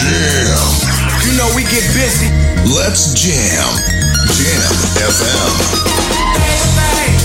jam. You know we get busy. Let's jam. Jam FM. Let's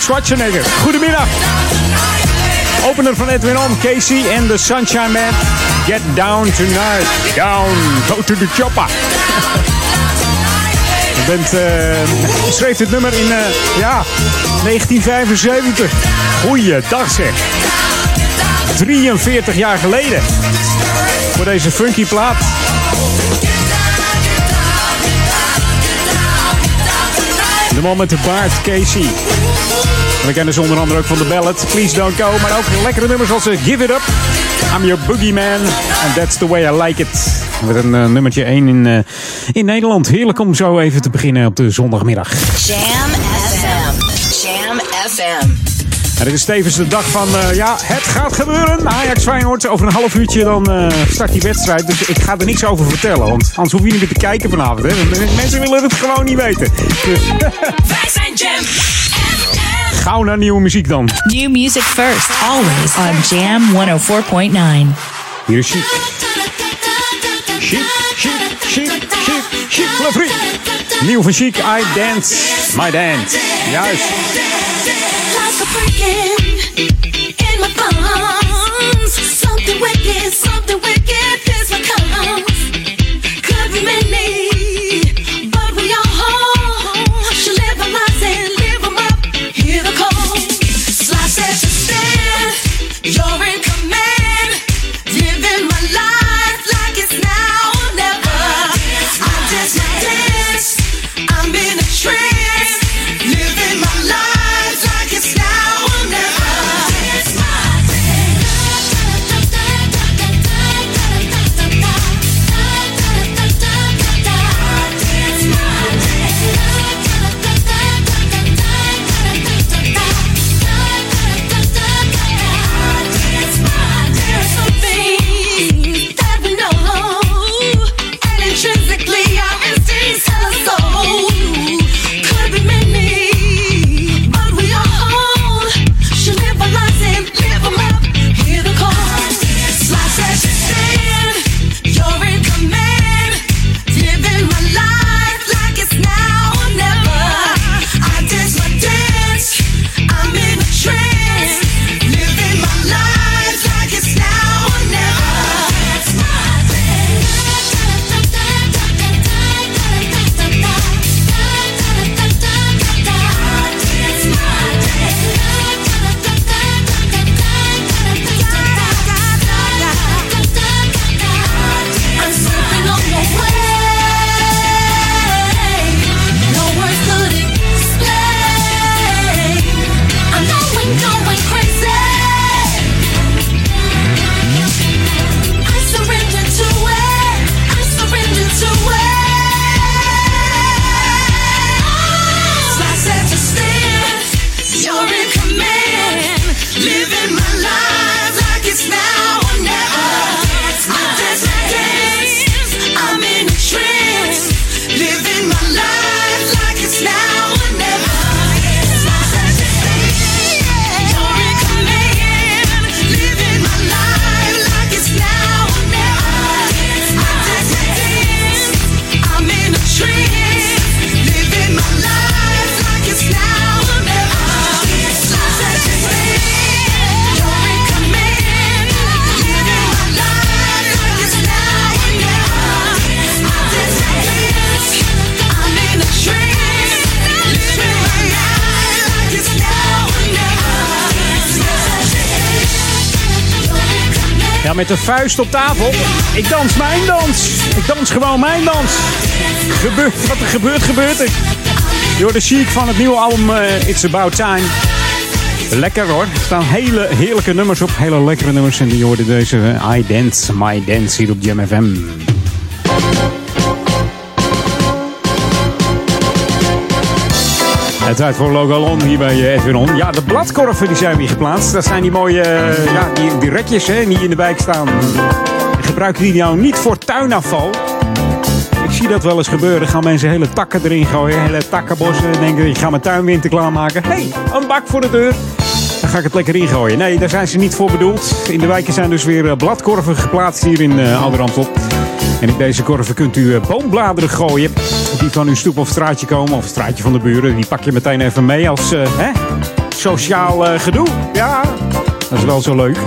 Arnold Schwarzenegger. Goedemiddag. Opener van Edwin On, Casey en The Sunshine Man. Get down tonight. Down, go to the chopper. Je bent, eh, schreef dit nummer in eh, ja, 1975. Goeiedag zeg. 43 jaar geleden. Voor deze funky plaat. De man met de baard, Casey. We kennen ze onder andere ook van de ballad Please Don't Go. Maar ook lekkere nummers zoals eh, Give It Up. I'm Your Boogeyman. And That's The Way I Like It. Met een eh, nummertje 1 in, eh, in Nederland. Heerlijk om zo even te beginnen op de zondagmiddag. Jam FM. Jam FM. En het is tevens de dag van, eh, ja, het gaat gebeuren. Ajax Feyenoord, over een half uurtje dan eh, start die wedstrijd. Dus ik ga er niks over vertellen, want anders hoef je niet meer te kijken vanavond. Hè? Mensen willen het gewoon niet weten. Dus Wij zijn Jam gauw naar nieuwe muziek dan. New music first, always on Jam 104.9. Hier is Chic. Chic, chic, chic, chic, chic, le Freak. Nieuw van Chic, I Dance, My Dance. Juist. Like a in my bones. Something wicked, something wicked met de vuist op tafel. Ik dans mijn dans. Ik dans gewoon mijn dans. Gebeurt, wat er gebeurt, gebeurt er. Door de chic van het nieuwe album eh, It's About Time. Lekker hoor. Er staan hele heerlijke nummers op. Hele lekkere nummers. En die hoorden deze eh, I Dance, My Dance hier op Jam. Het tijd voor Logalon hier bij eh, Edwin On. Ja, de bladkorven die zijn weer geplaatst. Dat zijn die mooie eh, ja, die, die rekjes hè, die in de wijk staan. Gebruiken die nou niet voor tuinafval? Ik zie dat wel eens gebeuren. Gaan mensen hele takken erin gooien. Hele takkenbossen. Denken, ik ga mijn tuinwinter klaarmaken. Hé, een bak voor de deur. Dan ga ik het lekker ingooien. Nee, daar zijn ze niet voor bedoeld. In de wijken zijn dus weer eh, bladkorven geplaatst hier in uh. En in deze korven kunt u eh, boombladeren gooien. Die van uw stoep of straatje komen. Of straatje van de buren. Die pak je meteen even mee als eh, hè? sociaal eh, gedoe. Ja, dat is wel zo leuk.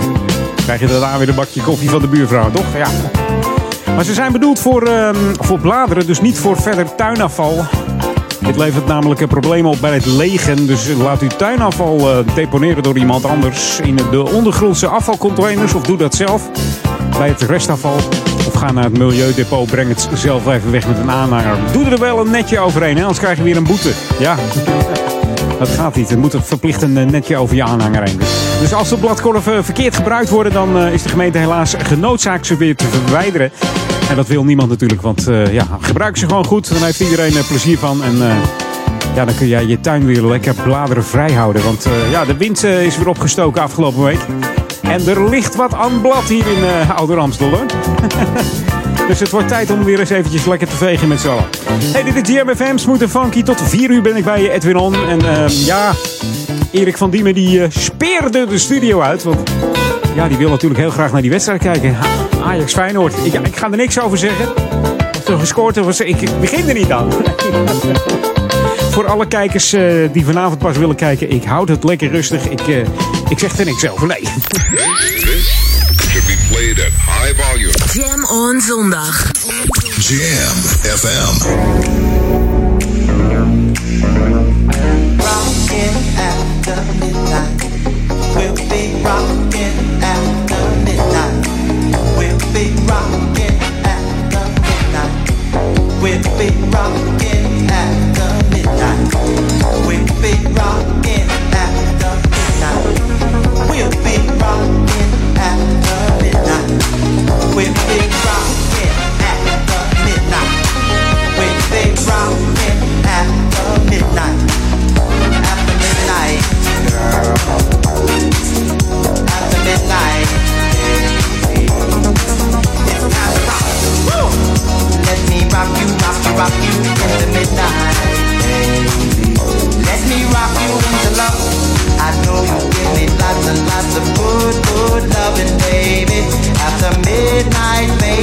Krijg je daarna weer een bakje koffie van de buurvrouw, toch? Ja. Maar ze zijn bedoeld voor, ehm, voor bladeren, dus niet voor verder tuinafval. Dit levert namelijk een probleem op bij het legen. Dus laat uw tuinafval deponeren door iemand anders in de ondergrondse afvalcontainers. Of doe dat zelf bij het restafval. Of ga naar het milieudepot, breng het zelf even weg met een aanhanger. Doe er wel een netje overheen, hè? anders krijg je weer een boete. Ja, dat gaat niet. Er moet verplicht een eh, netje over je aanhanger heen. Dus als de bladkorven verkeerd gebruikt worden, dan eh, is de gemeente helaas genoodzaakt ze weer te verwijderen. En dat wil niemand natuurlijk, want eh, ja, gebruik ze gewoon goed. Dan heeft iedereen er plezier van. En eh, ja, dan kun jij je tuin weer lekker bladeren vrij houden. Want eh, ja, de wind eh, is weer opgestoken afgelopen week. En er ligt wat aan blad hier in uh, Ouder Amstel hoor. Dus het wordt tijd om weer eens eventjes lekker te vegen met z'n allen. Hey, dit is GMFM, Smooth Funky. Tot 4 uur ben ik bij je, Edwin On. En ehm, ja, Erik van Diemen die eh, speerde de studio uit. Want ja, die wil natuurlijk heel graag naar die wedstrijd kijken. Ajax Feyenoord. Ik, ik ga er niks over zeggen. Of er gescoord was, ik begin er niet aan. Voor alle kijkers eh, die vanavond pas willen kijken, ik houd het lekker rustig. Ik, eh, ik zeg er niks over, nee. This should be played at high volume. Jam on zondag. Jam FM. Rockin' after midnight. We'll be rockin' after midnight. We'll be rockin' after midnight. We'll be rockin' and lots of good, good loving, baby. After midnight, baby.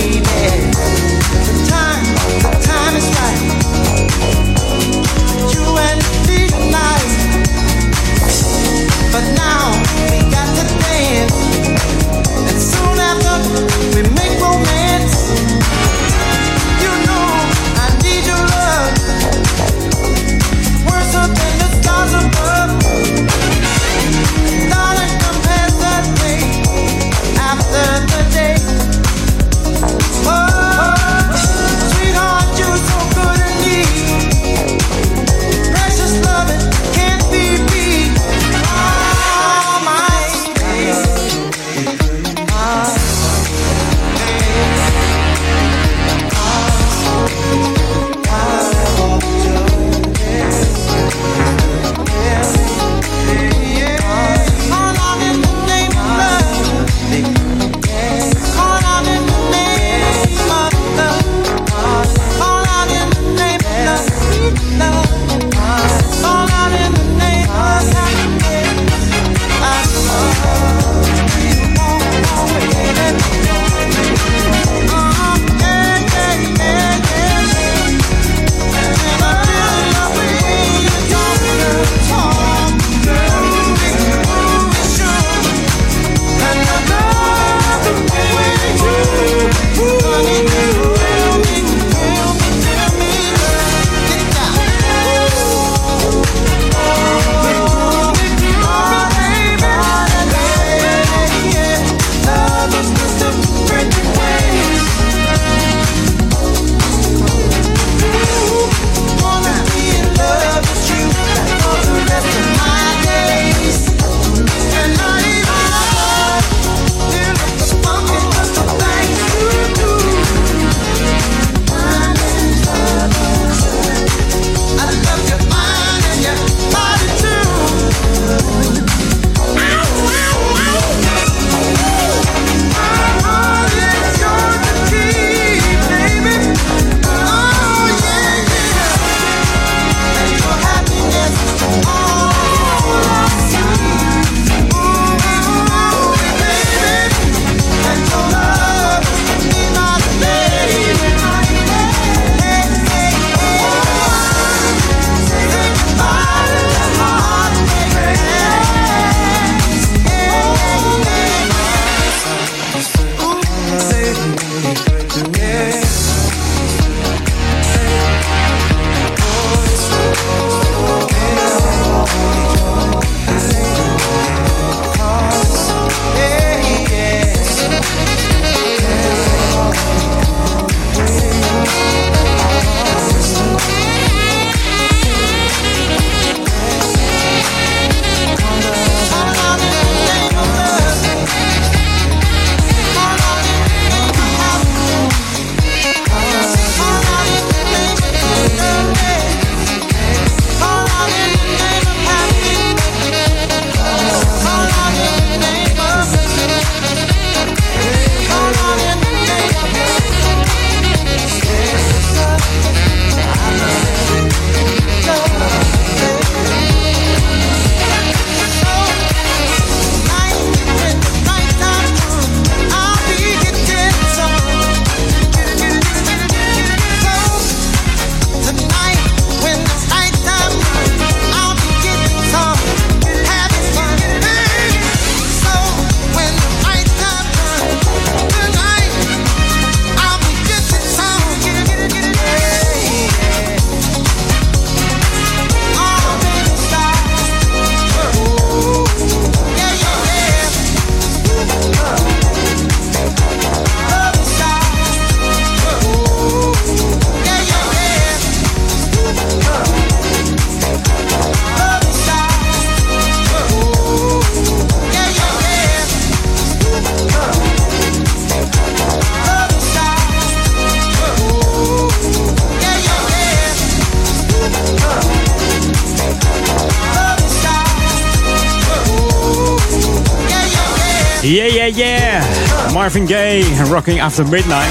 Rocking After Midnight.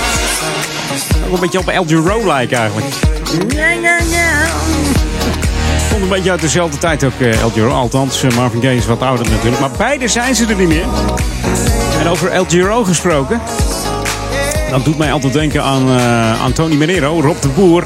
Ook een beetje op El Giro lijken eigenlijk. Komt een beetje uit dezelfde tijd ook uh, El Giro. Althans, uh, Marvin Gaye is wat ouder natuurlijk. Maar beide zijn ze er niet meer. En over El Giro gesproken. Dat doet mij altijd denken aan, uh, aan Tony Manero, Rob de Boer.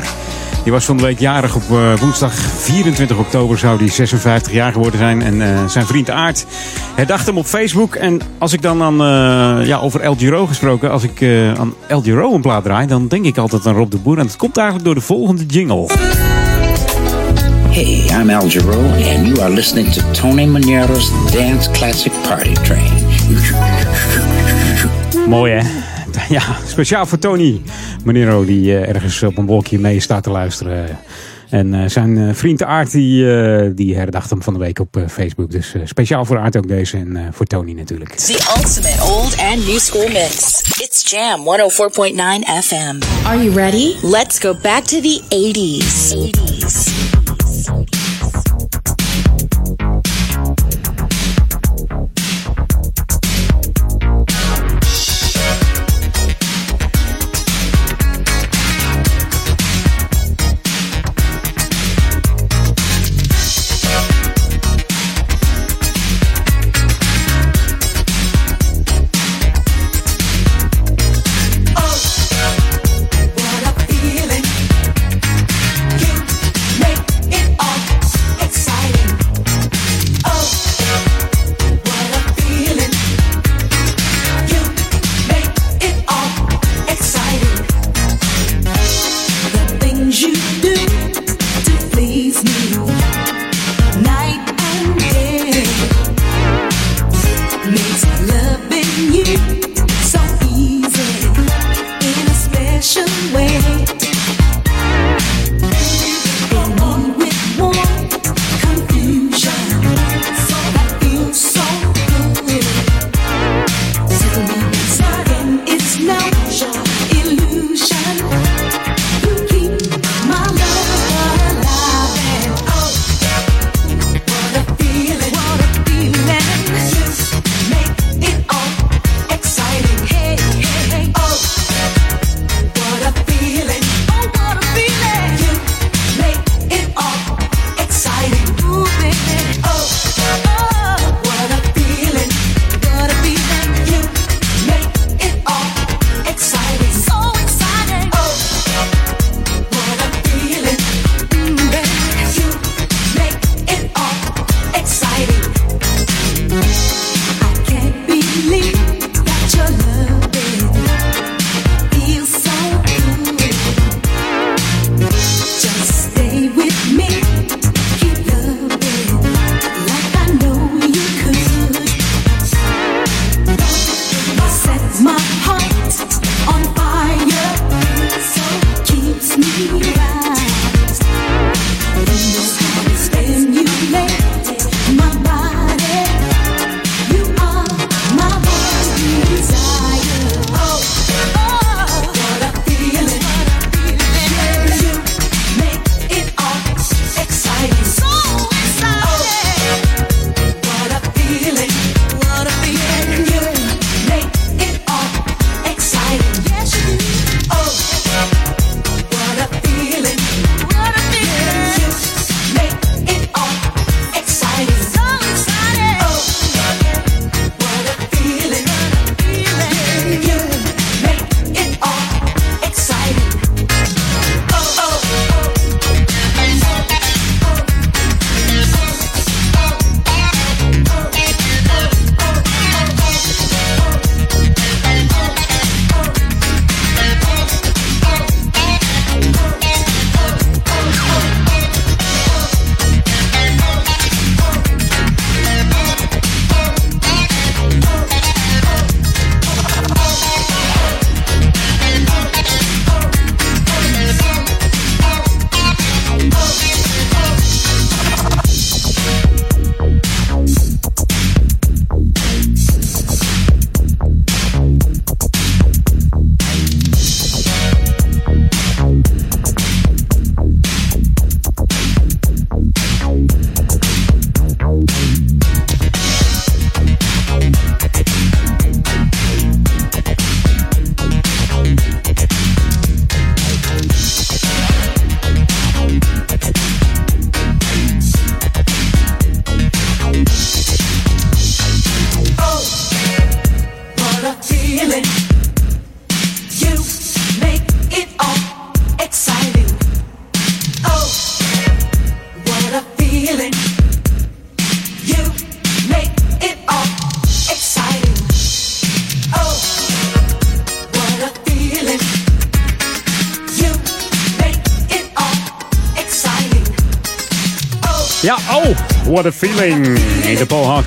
Die was van de week jarig op uh, woensdag 24 oktober zou hij 56 jaar geworden zijn. En uh, zijn vriend Aart herdacht hem op Facebook. En als ik dan aan, uh, ja, over El Giro gesproken, als ik aan El Giro een plaat draai, dan denk ik altijd aan Rob de Boer. En dat komt eigenlijk door de volgende jingle. Hey, I'm Al Giro and you are listening to Tony Manero's Dance Classic Party Train. Mooi hè? Ja, speciaal voor Tony Manero, die uh, ergens op een wolkje mee staat te luisteren. En uh, zijn uh, vriend Aart, die, die herdacht hem van de week op Facebook. Dus speciaal voor Aart ook deze en voor Tony natuurlijk. The ultimate old and new school mix. It's Jam 104.9 FM. Are you ready? Let's go back to the 80s. 80s.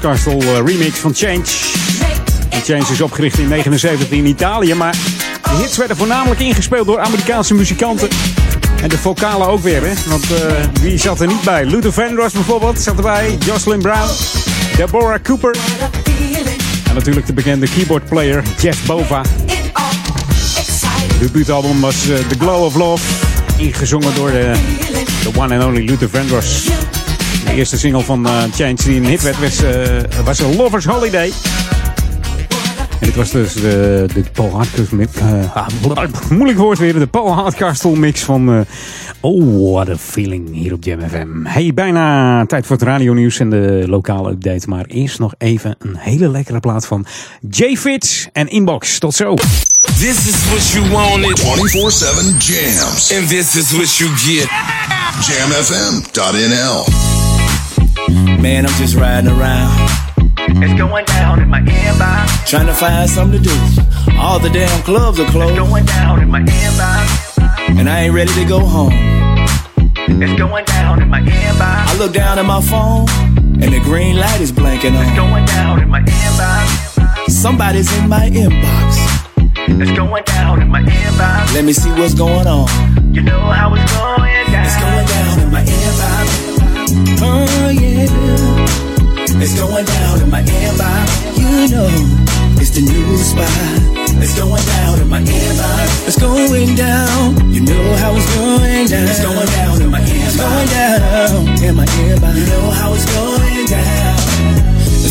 Hardcastle eh, remix van Change. En Change is opgericht in 79 in Italië, maar de hits werden voornamelijk ingespeeld door Amerikaanse muzikanten. En de vocalen ook weer, hè? Want eh, wie zat er niet bij? Luther Vandross bijvoorbeeld zat erbij. Jocelyn Brown. Deborah Cooper. En natuurlijk de bekende keyboardplayer Jeff Bova. Het debuutalbum was eh, The Glow of Love. Ingezongen door de, de one and only Luther Vandross. De eerste single van eh, Change die een hit werd was, eh, was A Lover's Holiday. En dit was dus de, de Paul Hardcastle mix. eh, ah, moeilijk woord weer. De Paul Hardcastle mix van... eh, oh, what a feeling hier op Jam FM. Hey, bijna tijd voor het radionieuws en de lokale update. Maar eerst nog even een hele lekkere plaat van J-Fits en Inbox. Tot zo. This is what you wanted. 24-7 jams. And this is what you get. Jamfm.nl. Man, I'm just riding around. It's going down in my inbox. Trying to find something to do. All the damn clubs are closed. It's going down in my inbox. And I ain't ready to go home. It's going down in my inbox. I look down at my phone, and the green light is blinking It's on. going down in my inbox. Somebody's in my inbox. It's going down in my inbox. Let me see what's going on. You know how it's going down. It's going down in my inbox. Oh, yeah. It's going down in my inbox. You know, it's the new spot. It's going down in my inbox. It's going down. You know how it's going down. It's going down in my inbox. It's going down in my inbox. You know how it's going down.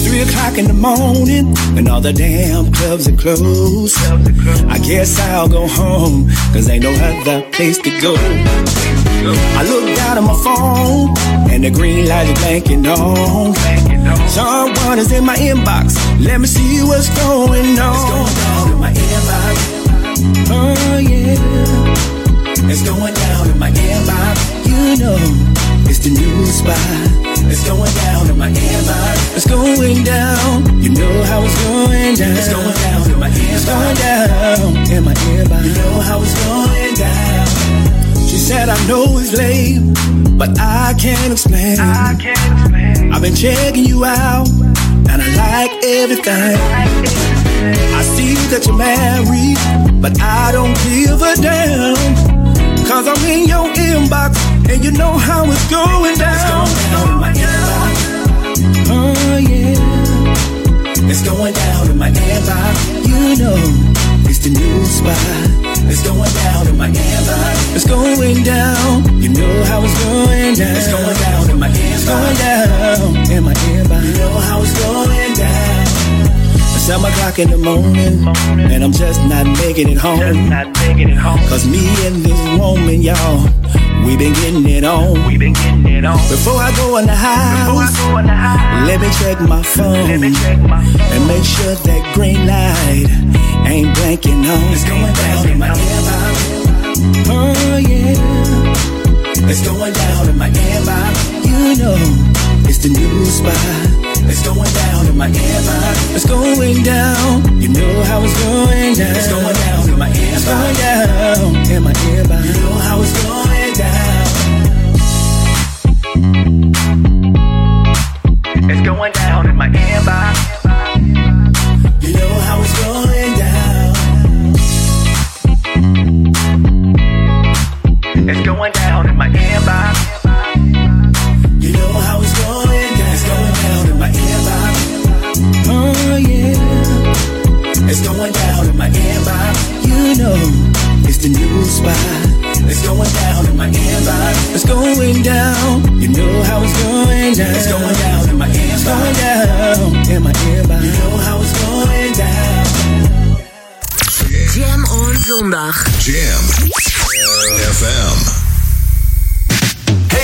Three o'clock in the morning and all the damn clubs are closed. I guess I'll go home, cause ain't no other place to go. I look out at my phone and the green light is blinking on. Someone is in my inbox. Let me see what's going on. Oh yeah. It's going down in my inbox. You know, it's the new spot. It's going down in my inbox. It's going down. You know how it's going down. It's going down in my inbox. It's going down in my inbox. You know how it's going down. She said, I know it's late, but I can't explain. I can't explain. I've been checking you out, and I like everything. I see that you're married, but I don't give a damn. Cause I'm in your inbox, and you know how it's going down. It's going down in my inbox. Oh, yeah. It's going down in my inbox. You know, it's the new spot. It's going down in my inbox. It's going down. You know how it's going down. It's going down in my. It's going down in my. You know how it's going down. It's seven o'clock in the morning, and I'm just not making it home. Just not making it home. Cause me and this woman, y'all, we been getting it on. We been getting it on. Before I go in the house, go in the house, let me check my phone let me check my phone. and make sure that green light ain't blinking on. It's going down in my inbox. Oh yeah, it's going down in my inbox. You know, it's the new spot. It's going down in my inbox. It's going down. You know how it's going down. It's going down in my inbox. It's going down in my inbox. You know how it's going down. It's going down in my inbox. You know how it's going down. It's going down in my inbox. You know how it's going down. It's going down in my inbox. Oh yeah. It's going down in my inbox. You know, it's the new spot. It's going down in my inbox. It's going down. You know how it's going down. It's going down in my inbox. It's going down in my inbox. You know how it's going down. Jam on zondag. Jam FM.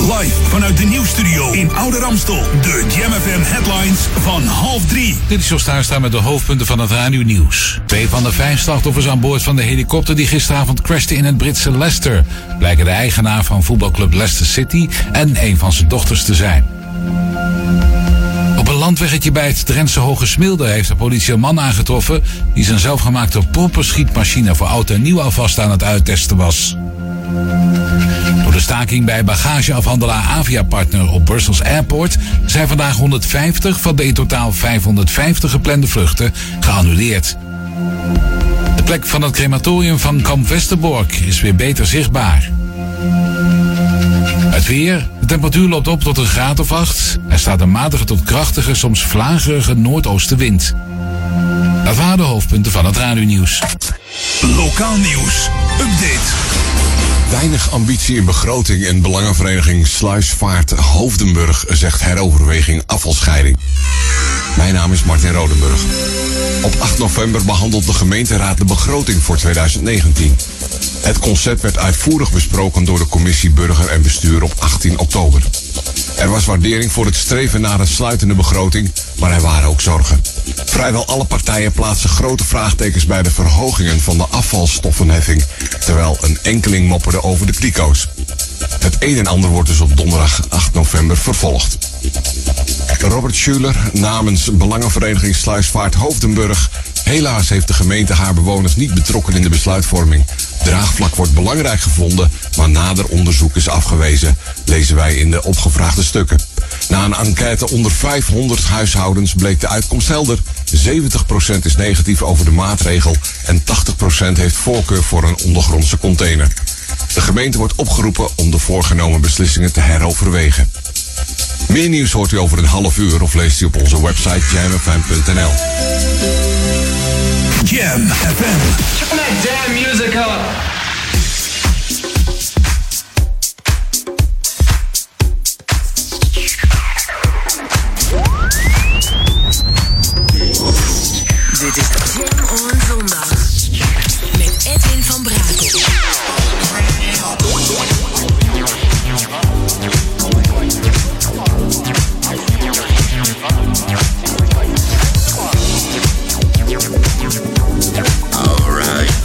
Live vanuit de nieuwsstudio in Oude Ramstel. De Jam FM headlines van half drie. Dit is Jos staan met de hoofdpunten van het radio nieuws. Twee van de vijf slachtoffers aan boord van de helikopter die gisteravond crashte in het Britse Leicester... blijken de eigenaar van voetbalclub Leicester City en een van zijn dochters te zijn. Op een landweggetje bij het Drentse Hoge Smilde heeft de politie een man aangetroffen... die zijn zelfgemaakte pompenschietmachine voor oud en nieuw alvast aan het uittesten was. Door de staking bij bagageafhandelaar Avia Partner op Brussels Airport zijn vandaag 150 van de in totaal 550 geplande vluchten geannuleerd. De plek van het crematorium van Kamp Westerbork is weer beter zichtbaar. Het weer. De temperatuur loopt op tot een graad of 8. Er staat een matige tot krachtige, soms vlagerige noordoostenwind. Dat waren de hoofdpunten van het radio-nieuws. Lokaal nieuws. Update. Weinig ambitie in begroting en belangenvereniging Sluisvaart Hoofdenburg zegt heroverweging afvalscheiding. Mijn naam is Martin Rodenburg. Op 8 november behandelt de gemeenteraad de begroting voor 2019. Het concept werd uitvoerig besproken door de commissie Burger en Bestuur op 18 oktober. Er was waardering voor het streven naar een sluitende begroting, maar er waren ook zorgen. Vrijwel alle partijen plaatsen grote vraagtekens bij de verhogingen van de afvalstoffenheffing, terwijl een enkeling mopperde over de kliko's. Het een en ander wordt dus op donderdag 8 november vervolgd. Robert Schuler namens Belangenvereniging Sluisvaart Hoofdenburg. Helaas heeft de gemeente haar bewoners niet betrokken in de besluitvorming. Draagvlak wordt belangrijk gevonden, maar nader onderzoek is afgewezen, lezen wij in de opgevraagde stukken. Na een enquête onder 500 huishoudens bleek de uitkomst helder. 70% is negatief over de maatregel en 80% heeft voorkeur voor een ondergrondse container. De gemeente wordt opgeroepen om de voorgenomen beslissingen te heroverwegen. Meer nieuws hoort u over een half uur of leest u op onze website jamfm.nl. Jam FM. Turn that damn music up.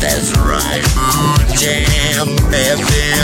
That's right, mm, jam FM.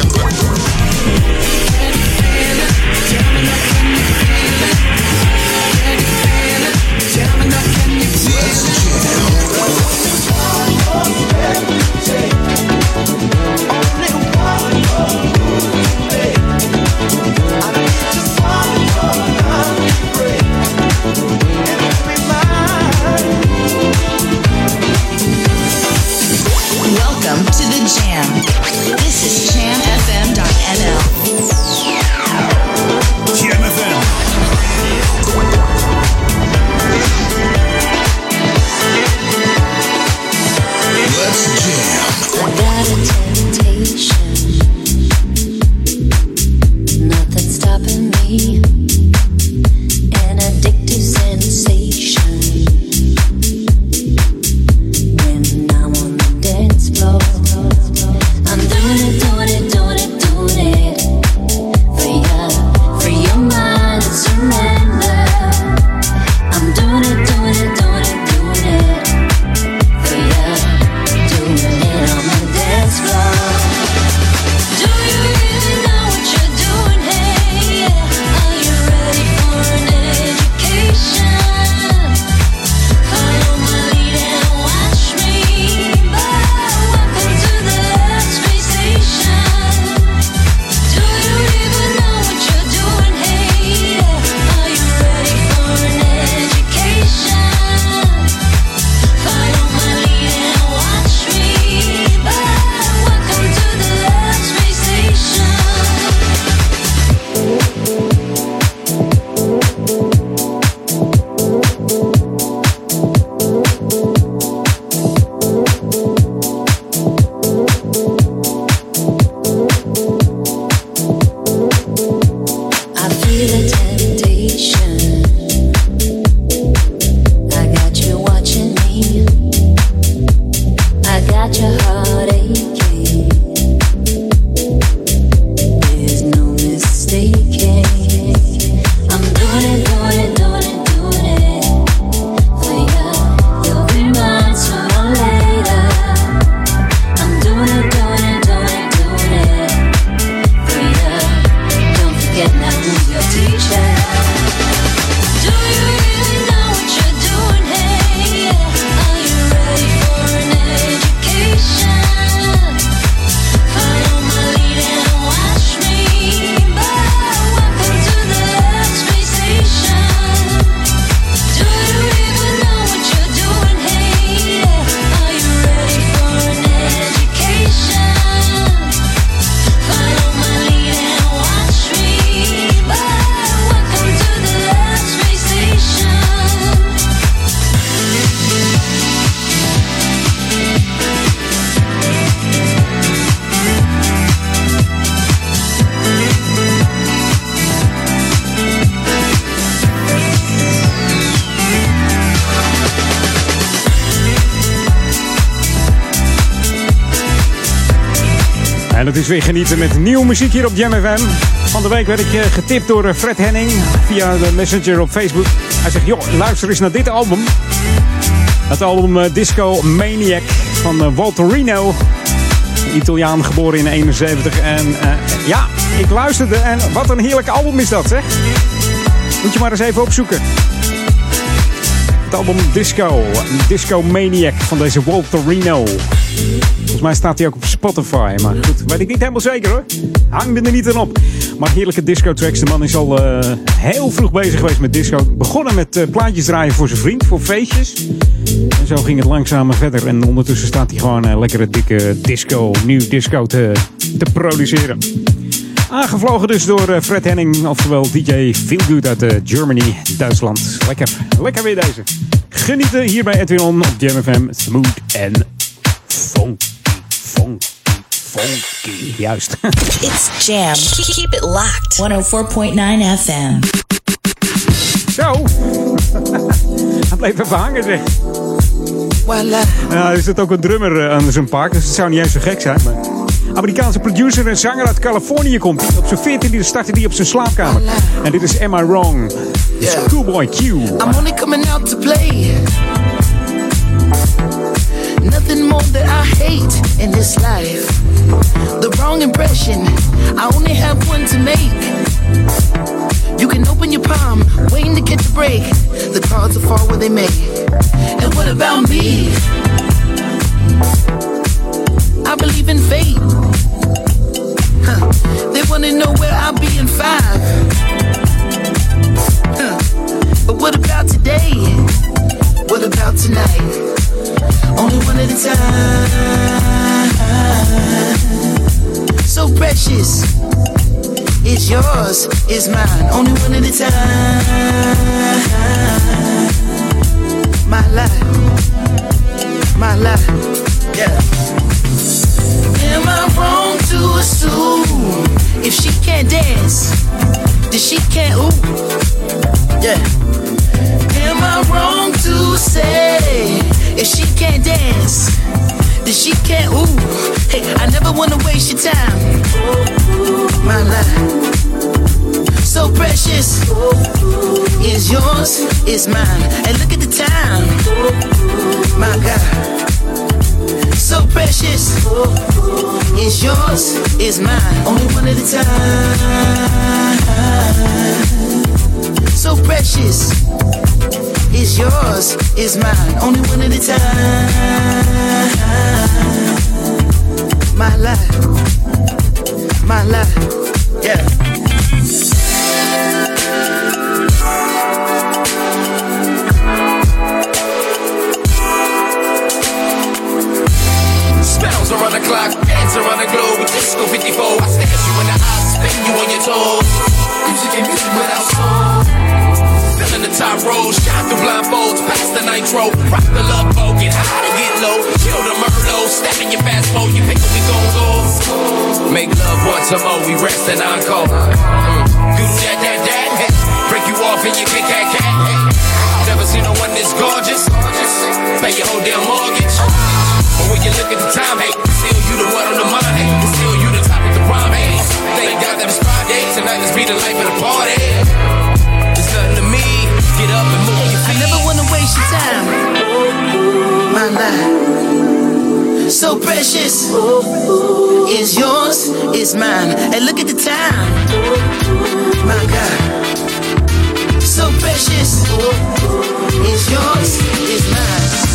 Is weer genieten met nieuwe muziek hier op Jam. Van de week werd ik eh, getipt door eh, Fred Henning via de messenger op Facebook. Hij zegt, joh, luister eens naar dit album. Het album eh, Disco Maniac van Walter Rino. Italiaan, geboren in 71. En ja, ik luisterde en wat een heerlijk album is dat, zeg. Moet je maar eens even opzoeken. Het album Disco, Disco Maniac van deze Walter Rino. Volgens mij staat hij ook op Spotify, maar goed, weet ik niet helemaal zeker hoor. Hang me er niet aan op. Maar heerlijke disco tracks. De man is al eh, heel vroeg bezig geweest met disco. Begonnen met eh, plaatjes draaien voor zijn vriend, voor feestjes. En zo ging het langzaam verder. En ondertussen staat hij gewoon een lekkere dikke disco, nieuw disco te, te produceren. Aangevlogen dus door eh, Fred Henning, oftewel DJ Feelgood uit eh, Germany, Duitsland. Lekker, lekker weer deze. Genieten hier bij Edwin op Jam FM. Smooth en funky, funky. Juist. It's Jam. Keep it locked. 104.9 FM. Zo. Hij bleef even hangen zeg. Ja, er zit ook een drummer eh, aan zijn park, dus het zou niet eens zo gek zijn. Maar... Amerikaanse producer en zanger uit Californië komt. Op zijn 14e startte hij op zijn slaapkamer. En dit is Am I Wrong? Dit is Coolboy Q. I'm only coming out to play. Nothing more that I hate in this life. The wrong impression, I only have one to make. You can open your palm, waiting to catch a break. The cards will fall where they may. And what about me? I believe in fate. Huh. They wanna know where I'll be in five. Huh. But what about today? What about tonight? Only one at a time. So precious. It's yours, it's mine. Only one at a time. My life. My life. Yeah. Am I wrong to assume if she can't dance, then she can't ooh? Yeah. Am I wrong to say if she can't dance, then she can't ooh? Hey, I never wanna waste your time. My life. So precious is yours, is mine. And look at the time. My God so precious. It's yours, it's mine. Only one at a time. So precious. It's yours, it's mine. Only one at a time. My life. My life. Yeah. Spells around the clock, dance around the globe disco 54. I stare you in the eyes, spin you on your toes. Music and music without soul. Feeling the top roll, shine through blindfolds, past the nitro. Rock the love boat, get high to get low. Kill the Merlot, step in your fast mode, you pick we gon' go. Make love once a more, we rest and encore. Mm. Do that, that, that. Break you off and you kick that cat. Never seen no one this gorgeous. Pay your whole damn mortgage. But when you look at the time, hey, still you the one on the mind, hey, still you the top of the rhyme, hey. Thank God that it's Friday, tonight let's be the life of the party. Get up and move your I never wanna waste your time. My life. So precious. It's yours, it's mine. And look at the time. My God. So precious. It's yours, it's mine.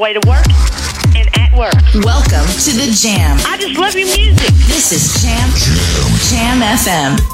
Way to work, and at work. Welcome to the Jam. I just love your music. This is Jam Jam FM.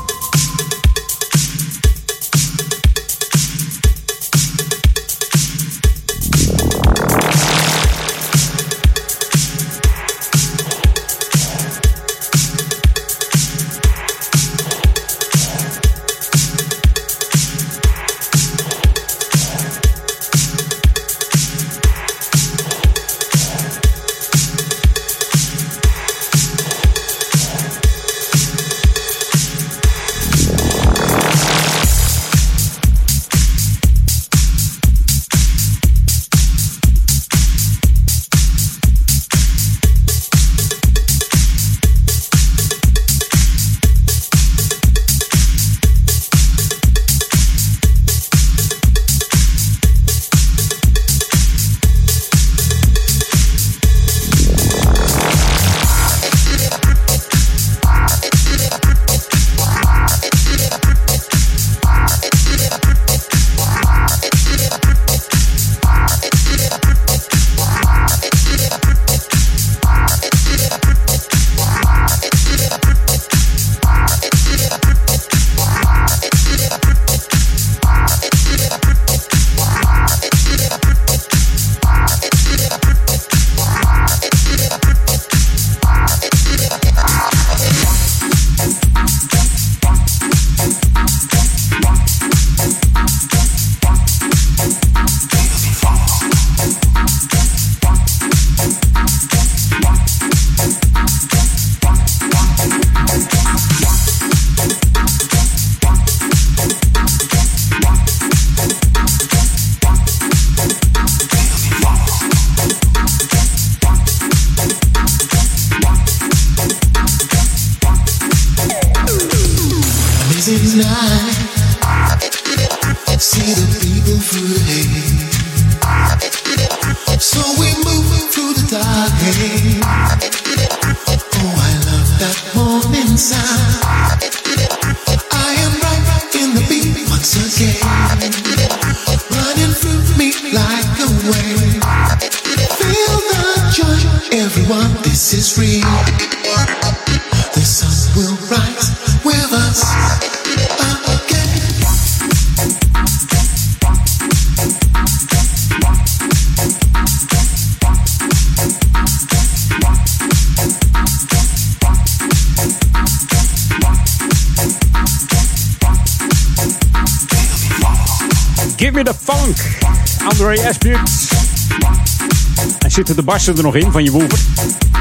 Zitten de barsten er nog in van je woever?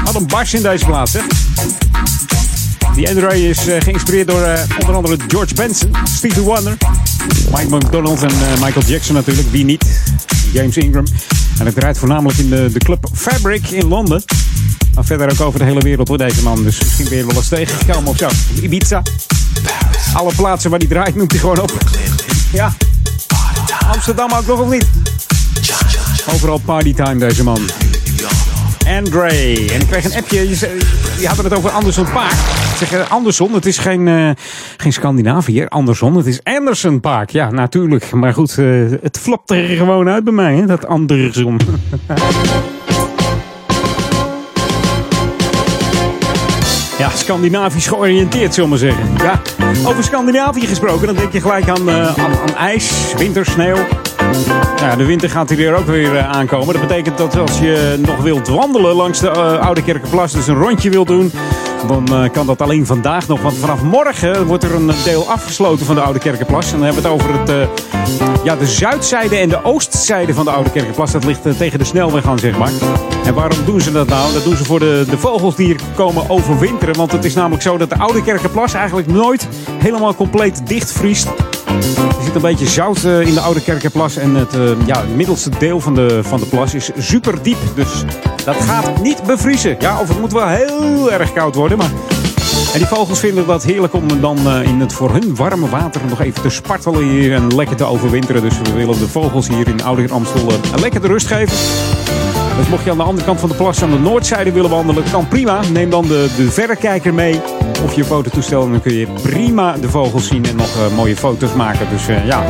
Wat een bars in deze plaats, hè? Die André is eh, geïnspireerd door eh, onder andere George Benson, Stevie Wonder, Mike McDonald en eh, Michael Jackson natuurlijk. Wie niet? James Ingram. En het draait voornamelijk in de, de club Fabric in Londen. Maar verder ook over de hele wereld hoor, deze man. Dus misschien ben je wel eens tegengekomen of zo. Ibiza. Alle plaatsen waar hij draait noemt hij gewoon op. Ja. Amsterdam ook nog of niet? Overal partytime deze man. Andre. En ik kreeg een appje. Je, je had het over Anderson Park. Ik zeg eh, Anderson, het is geen, eh geen Scandinavië. Anderson, het is Anderson Park. Ja, natuurlijk. Maar goed, eh, het flopt er gewoon uit bij mij, hè, dat Anderson. Ja, Scandinavisch georiënteerd, zullen we zeggen. Ja, over Scandinavië gesproken, dan denk je gelijk aan, eh, aan, aan ijs, winter, sneeuw. Nou, ja, de winter gaat hier ook weer eh, aankomen. Dat betekent dat als je nog wilt wandelen langs de eh, Oude Kerkenplas, dus een rondje wilt doen, dan eh, kan dat alleen vandaag nog. Want vanaf morgen wordt er een deel afgesloten van de Oude Kerkenplas. En dan hebben we het over het, ja, de zuidzijde en de oostzijde van de Oude Kerkenplas. Dat ligt tegen de snelweg aan, zeg maar. En waarom doen ze dat nou? Dat doen ze voor de, de vogels die hier komen overwinteren. Want het is namelijk zo dat de Oude Kerkenplas eigenlijk nooit helemaal compleet dichtvriest. Een beetje zout eh, in de Oude Kerkenplas. En het, eh, ja, middelste deel van de, van de plas is super diep. Dus dat gaat niet bevriezen. Ja, of het moet wel heel erg koud worden. Maar En die vogels vinden dat heerlijk om dan eh, in het voor hun warme water nog even te spartelen hier en lekker te overwinteren. Dus we willen de vogels hier in Ouder Amstel lekker de rust geven. Dus mocht je aan de andere kant van de plas aan de noordzijde willen wandelen, kan prima. Neem dan de, de verrekijker mee of je fototoestel en dan kun je prima de vogels zien en nog eh, mooie foto's maken. Dus eh, ja,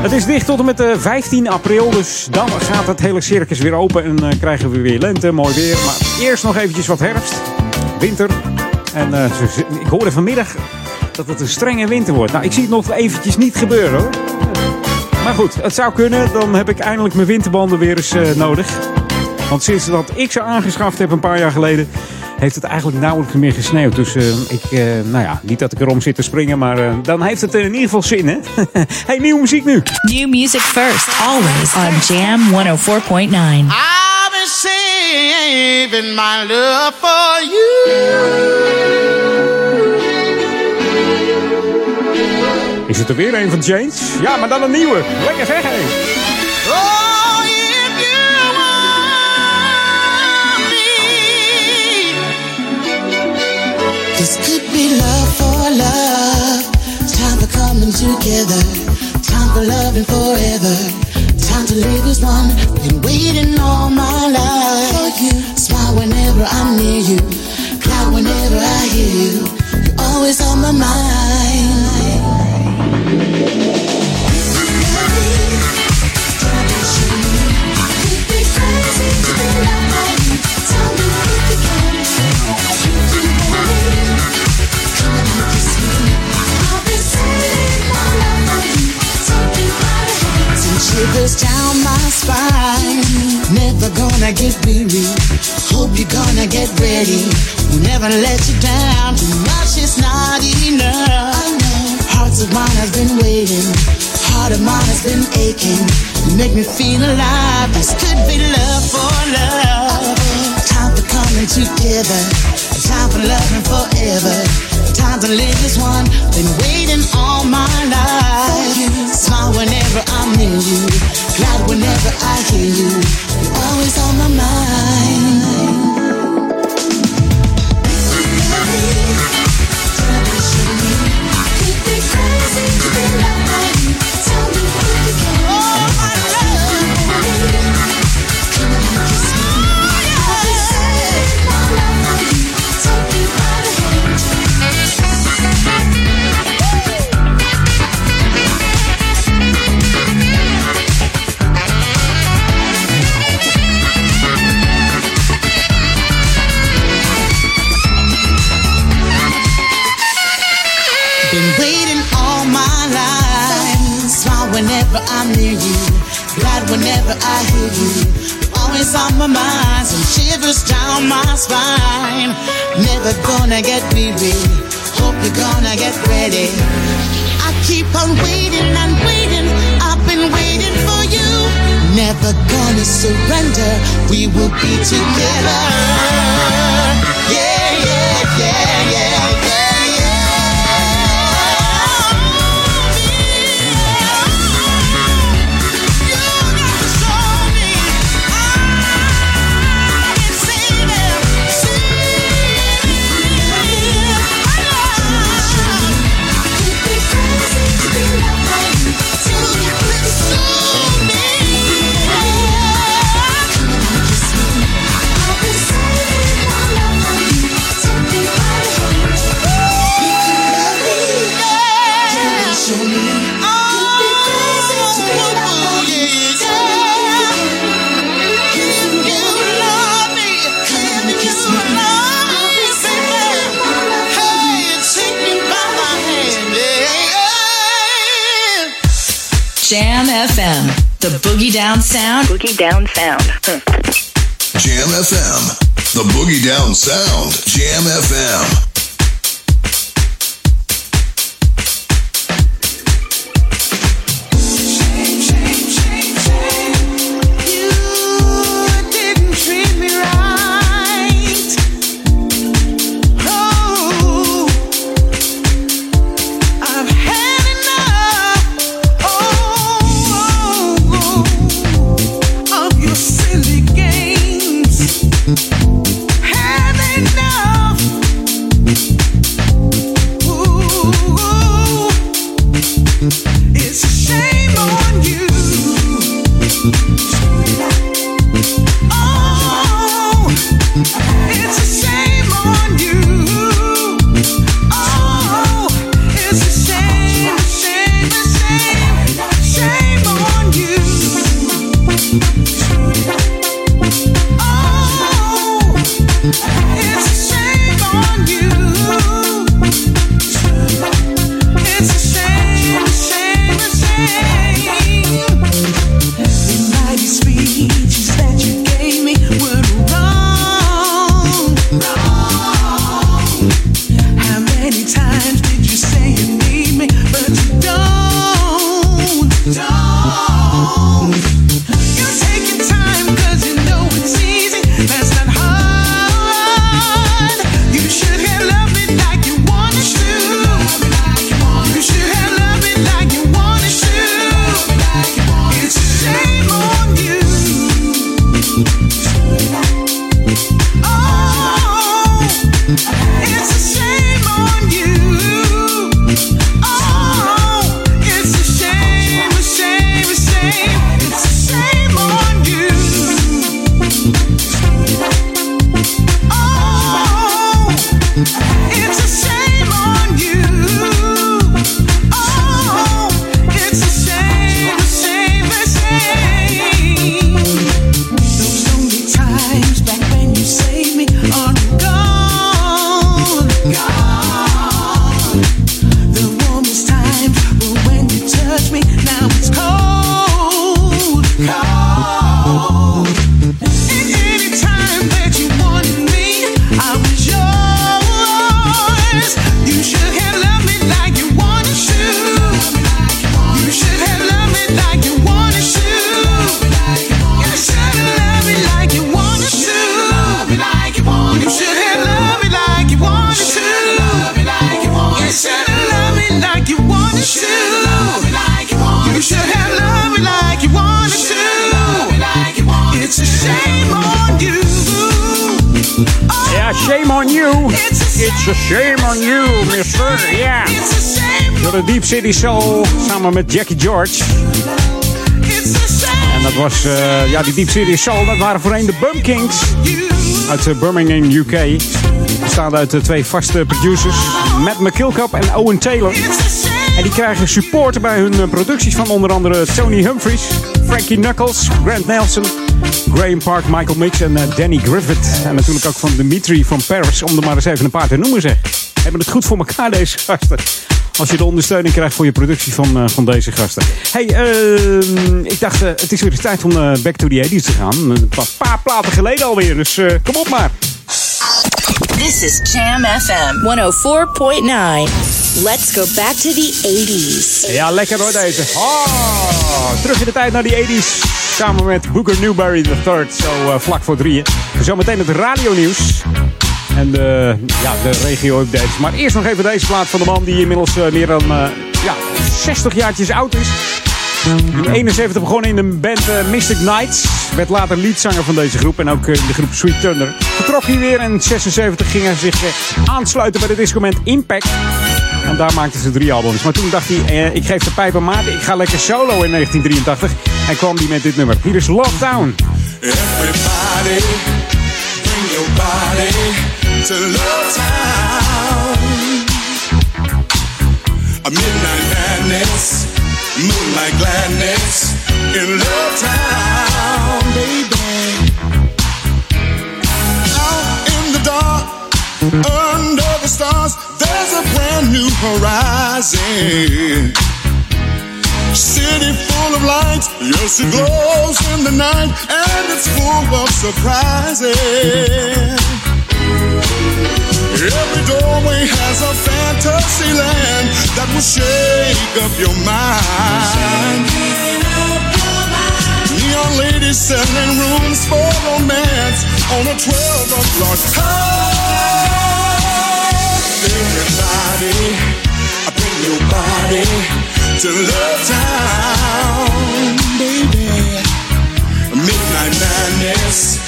het is dicht tot en met eh, 15 april, dus dan gaat het hele circus weer open en eh, krijgen we weer lente, mooi weer. Maar eerst nog eventjes wat herfst, winter. En ik hoorde vanmiddag dat het een strenge winter wordt. Nou, ik zie het nog eventjes niet gebeuren hoor. Maar goed, het zou kunnen. Dan heb ik eindelijk mijn winterbanden weer eens eh, nodig. Want sinds dat ik ze aangeschaft heb een paar jaar geleden, heeft het eigenlijk nauwelijks meer gesneeuwd. Dus eh, ik, eh, nou ja, niet dat ik erom zit te springen, maar eh, dan heeft het in ieder geval zin, hè? hey, nieuwe muziek nu. New music first, always on Jam 104.9. I've been saving my love for you. Er weer een van James? Ja, maar dan een nieuwe. Lekker zeg, hé. Oh, if you want me. This could be love for love. Time for coming together. Time for loving forever. Time to live as one. Been waiting all my life for you. Smile whenever I'm near you. Cry whenever I hear you. You're always on my mind. Shivers down my spine. Never gonna get weary. Hope you're gonna get ready. We'll never let you down. Too much is not enough. Hearts of mine have been waiting. Heart of mine has been aching. You make me feel alive. This could be love for love. Time for coming together. Time for loving forever. Time to live as one. Been waiting all my life. Smile whenever I'm near you. Glad whenever I hear you. You're always on my mind. I'm near you. Glad whenever I hear you. You're always on my mind. Some shivers down my spine. Never gonna get weary. Hope you're gonna get ready. I keep on waiting and waiting. I've been waiting for you. Never gonna surrender. We will be together. Jam FM, the boogie down sound. Boogie down sound. Jam FM. The Boogie Down Sound. Jam FM. Met Jackie George. En dat was, eh, ja, die Deep City Soul, dat waren voorheen de Bumpkings. Uit eh, Birmingham, UK. Bestaande uit de twee vaste producers, Matt McKilcup en Owen Taylor. En die krijgen support bij hun eh, producties van onder andere Tony Humphries, Frankie Knuckles, Grant Nelson, Graham Park, Michael Mix en eh, Danny Griffith. En natuurlijk ook van Dimitri van Paris, om er maar eens even een paar te noemen zeg. Hebben het goed voor elkaar deze gasten. Als je de ondersteuning krijgt voor je productie van, eh, van deze gasten. Hey, ehm, ik dacht, eh, het is weer eens tijd om eh, back to the 80s te gaan. Een pa- paar platen geleden alweer, dus kom op maar. This is Jam FM 104.9. Let's go back to the 80s. Ja, lekker hoor deze. Oh, terug in de tijd naar die 80s. Samen met Booker Newberry III, zo vlak voor drieën. Zometeen het radionieuws. En de, ja, de regio-updates. Maar eerst nog even deze plaat van de man die inmiddels eh, meer dan eh, ja, 60 jaartjes oud is. In 71 begonnen in de band eh, Mystic Knights. Werd later leadzanger van deze groep en ook in de groep Sweet Thunder. Vertrok hij weer en in 76 ging hij zich aansluiten bij de discoment Impact. En daar maakten ze drie albums. Maar toen dacht hij, ik geef de pijp aan maat, ik ga lekker solo in 1983. En kwam hij met dit nummer. Hier is Lockdown. Everybody, bring your body to Love Town. A midnight madness, moonlight gladness in Love Town, baby. Out in the dark, under the stars, there's a brand new horizon. City full of lights, yes, it glows in the night, and it's full of surprises. Every doorway has a fantasy land that will shake up your mind. Neon ladies selling rooms for romance on a 12 o'clock high. Everybody, bring your body to Love Town, baby. Midnight madness,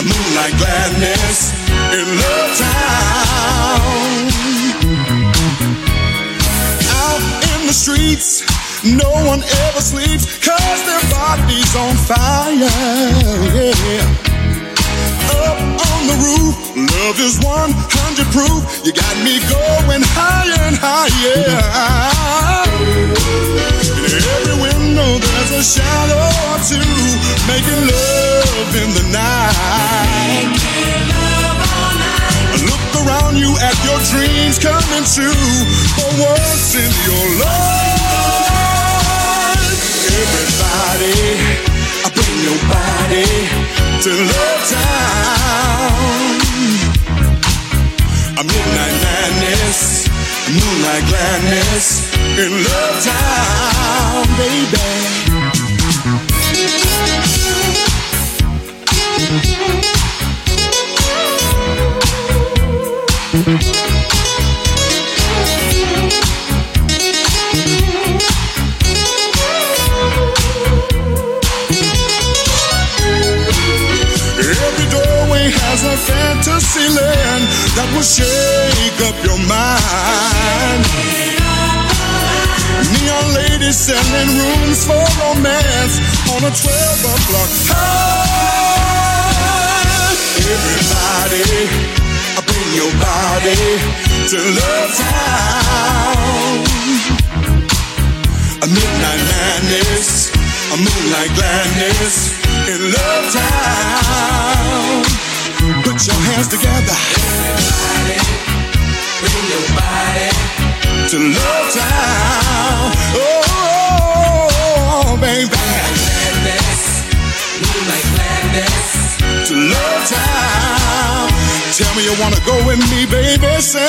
a moonlight gladness in Love Town. Out in the streets, no one ever sleeps, cause their body's on fire. Yeah. Up on the roof, love is 100 proof. You got me going higher and higher. In every window there's a shadow or two, making love in the night. Look around you at your dreams coming true. For once in your life, everybody, I bring your body to Love Town. A midnight madness, moonlight gladness in Love Town, baby. Every has a fantasy land that will shake up your mind. Neon ladies selling rooms for romance on a 12 o'clock high. Everybody, bring your body to Love Town. A midnight madness, a moonlight gladness in Love Town. Put your hands together. Everybody, bring your body to Love Town. Oh, oh baby. Gladness, moonlight gladness to Love Town. Tell me you wanna go with me, baby. Say,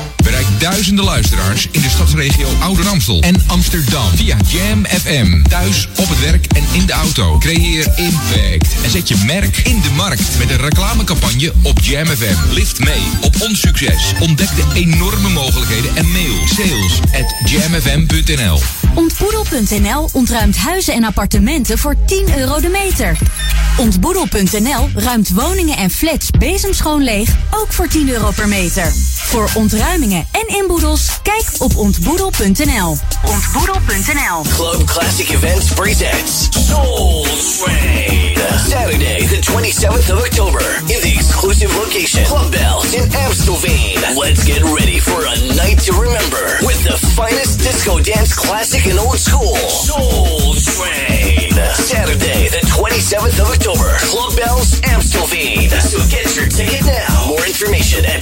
Duizenden luisteraars in de stadsregio Ouder Amstel en Amsterdam via Jam FM. Thuis, op het werk en in de auto. Creëer impact en zet je merk in de markt met een reclamecampagne op Jam FM. Lift mee op ons succes. Ontdek de enorme mogelijkheden en mail sales at jamfm.nl. Ontboedel.nl ontruimt huizen en appartementen voor 10 euro de meter. Ontboedel.nl ruimt woningen en flats bezemschoon leeg, ook voor 10 euro per meter. Voor ontruimingen en inboedels, kijk op ontboedel.nl. Ontboedel.nl Club Classic Events presents Soul Train. Saturday, the 27th of October, in the exclusive location, Club Bells in Amstelveen. Let's get ready for a night to remember with the finest disco dance classic and old school. Soul Train. Saturday, the 27th 27th of October. Club Bells, Amstelveen. So get your ticket now. More information at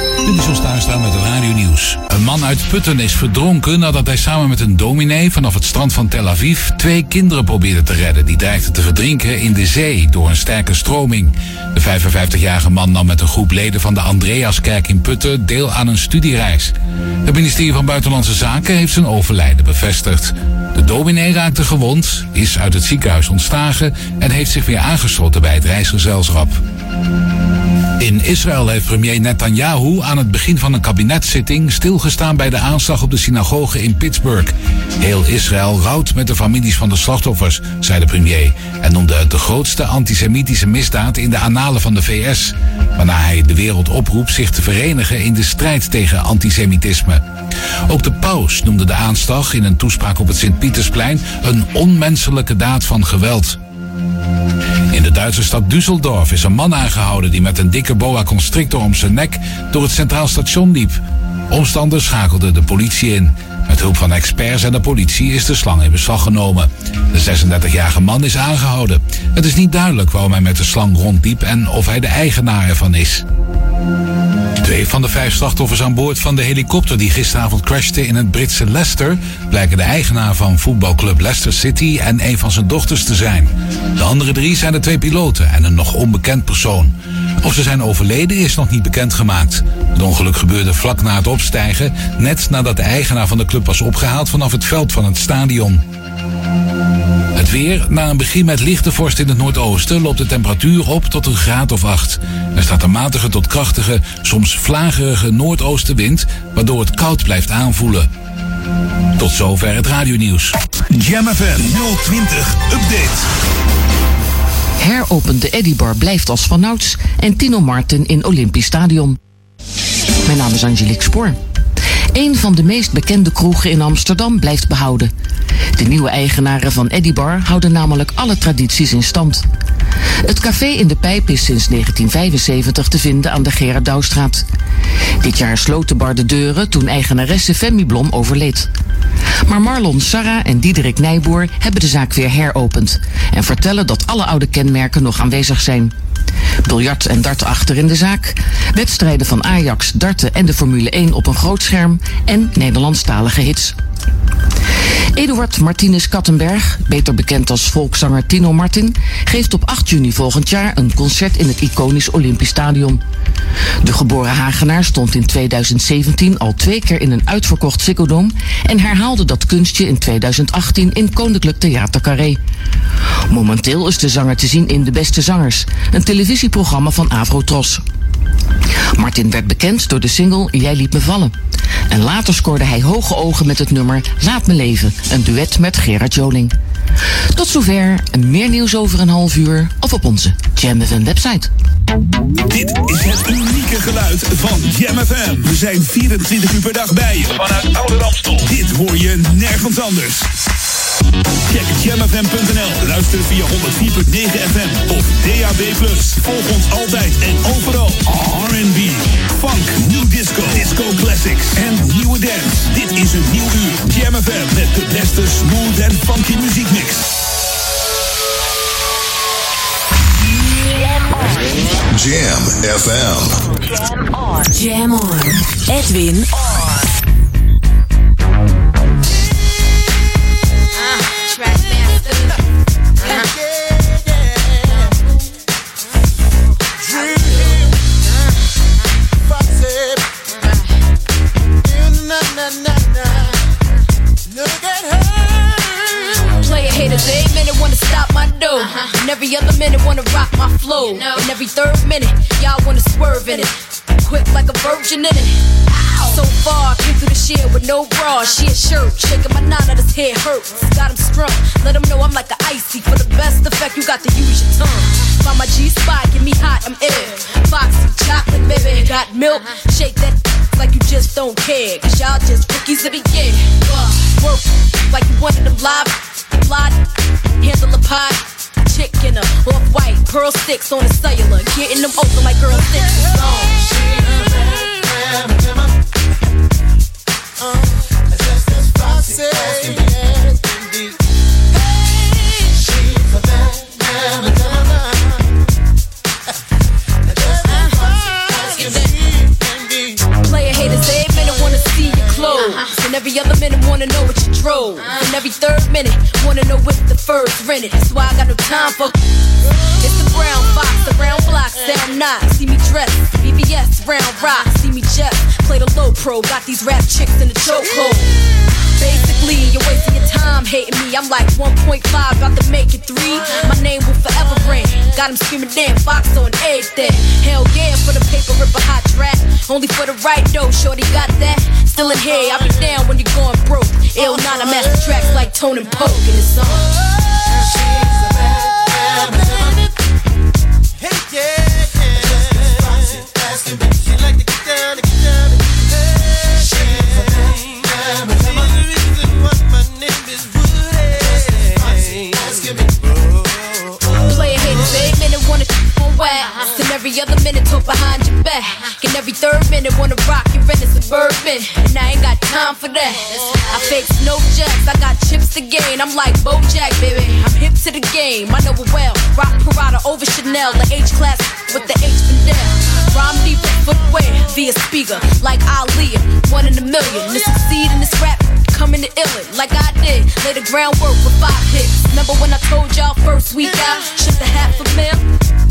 Dit is ons staan met het radio-nieuws. Een man uit Putten is verdronken nadat hij samen met een dominee vanaf het strand van Tel Aviv twee kinderen probeerde te redden. Die dreigden te verdrinken in de zee door een sterke stroming. De 55-jarige man nam met een groep leden van de Andreaskerk in Putten deel aan een studiereis. Het ministerie van Buitenlandse Zaken heeft zijn overlijden bevestigd. De dominee raakte gewond, is uit het ziekenhuis ontslagen en heeft zich weer aangesloten bij het reisgezelschap. In Israël heeft premier Netanyahu aan het begin van een kabinetszitting stilgestaan bij de aanslag op de synagoge in Pittsburgh. Heel Israël rouwt met de families van de slachtoffers, zei de premier, en noemde het de grootste antisemitische misdaad in de annalen van de VS, waarna hij de wereld oproept zich te verenigen in de strijd tegen antisemitisme. Ook de paus noemde de aanslag in een toespraak op het Sint-Pietersplein een onmenselijke daad van geweld. In de Duitse stad Düsseldorf is een man aangehouden die met een dikke boa constrictor om zijn nek door het Centraal Station liep. Omstanders schakelden de politie in. Met hulp van experts en de politie is de slang in beslag genomen. De 36-jarige man is aangehouden. Het is niet duidelijk waarom hij met de slang rondliep en of hij de eigenaar ervan is. Twee van de vijf slachtoffers aan boord van de helikopter die gisteravond crashte in het Britse Leicester blijken de eigenaar van voetbalclub Leicester City en een van zijn dochters te zijn. De andere drie zijn de twee piloten en een nog onbekend persoon. Of ze zijn overleden is nog niet bekendgemaakt. Het ongeluk gebeurde vlak na het opstijgen, net nadat de eigenaar van de club was opgehaald vanaf het veld van het stadion. Het weer, na een begin met lichte vorst in het noordoosten, loopt de temperatuur op tot een graad of acht. Er staat een matige tot krachtige, soms vlagerige noordoostenwind, waardoor het koud blijft aanvoelen. Tot zover het radionieuws. Jam FM 020 Update. Heropende Eddie Bar blijft als vanouds en Tino Martin in Olympisch Stadion. Mijn naam is Angelique Spoor. Een van de meest bekende kroegen in Amsterdam blijft behouden. De nieuwe eigenaren van Eddie Bar houden namelijk alle tradities in stand. Het café in de Pijp is sinds 1975 te vinden aan de Gerard Douwstraat. Dit jaar sloot de bar de deuren toen eigenaresse Femi Blom overleed. Maar Marlon Sarra en Diederik Nijboer hebben de zaak weer heropend en vertellen dat alle oude kenmerken nog aanwezig zijn. Biljart en darten achter in de zaak. Wedstrijden van Ajax, darten en de Formule 1 op een groot scherm. En Nederlandstalige hits. Eduard Martinez Kattenberg, beter bekend als volkszanger Tino Martin, geeft op 8 juni volgend jaar een concert in het iconisch Olympisch Stadion. De geboren Hagenaar stond in 2017 al twee keer in een uitverkocht Dome en herhaalde dat kunstje in 2018 in Koninklijk Theater Carré. Momenteel is de zanger te zien in De Beste Zangers, een televisieprogramma van Avro Tros. Martin werd bekend door de single Jij liet me vallen. En later scoorde hij hoge ogen met het nummer Laat me leven, een duet met Gerard Joling. Tot zover, meer nieuws over een half uur of op onze Jam FM website. Dit is het unieke geluid van Jam FM. We zijn 24 uur per dag bij je vanuit Oude Ramstel. Dit hoor je nergens anders. Check jamfm.nl. Luister via 104.9 FM of DAB+. Volg ons altijd en overal. R&B, funk, new disco, disco classics en nieuwe dance. Dit is een nieuw uur. Jam FM met de beste smooth en funky muziekmix. Jam FM. Jam on. Jam on. Edwin on. Uh-huh. every other minute wanna rock my flow. And every third minute, y'all wanna swerve in it. Quick like a virgin in it. So far, came through the shit with no bra, she a shirt, shaking my knot at his head hurts. Got him strung, let him know I'm like a icy. For the best effect, you got to use your tongue. Find my G spot, get me hot, I'm ill. Foxy chocolate, baby, got milk, shake that like you just don't care. Cause y'all just rookies the end. Uh, work like you wanted them live. Handle a pie. Chick in a off white, pearl sticks on a cellular. Getting them open like girl sticks. Player every other minute wanna know what you drove. And every third minute wanna know if the fur's rented. That's why I got no time for. It's the brown fox, the brown block, sound not. See me dressed, BBS, round rock. See me just play the low pro. Got these rap chicks in the chokehold. Basically, you're wasting your time hating me. I'm like 1.5, about to make it three. My name will forever ring. Got him screaming, damn, Fox on everything. Hell yeah, for the paper, rip a hot track. Only for the right though, shorty got that. Still in here, I'll be down when you're going broke. Ill 9, I master tracks like Tone and Poke in the song. Player minute talk behind your back. And every third minute wanna rock your red and suburban. And I ain't got time for that. I fake no jacks, I got chips to gain. I'm like Bojack, baby. I'm hip to the game, I know it well. Rock Parada over Chanel, the H class with the H Fidel. Rhyme deep footwear via speaker, like Ali, one in a million. To succeed in this rap, coming to ill like I did. Lay the groundwork for five hits. Remember when I told y'all first week out, shipped a half a mil?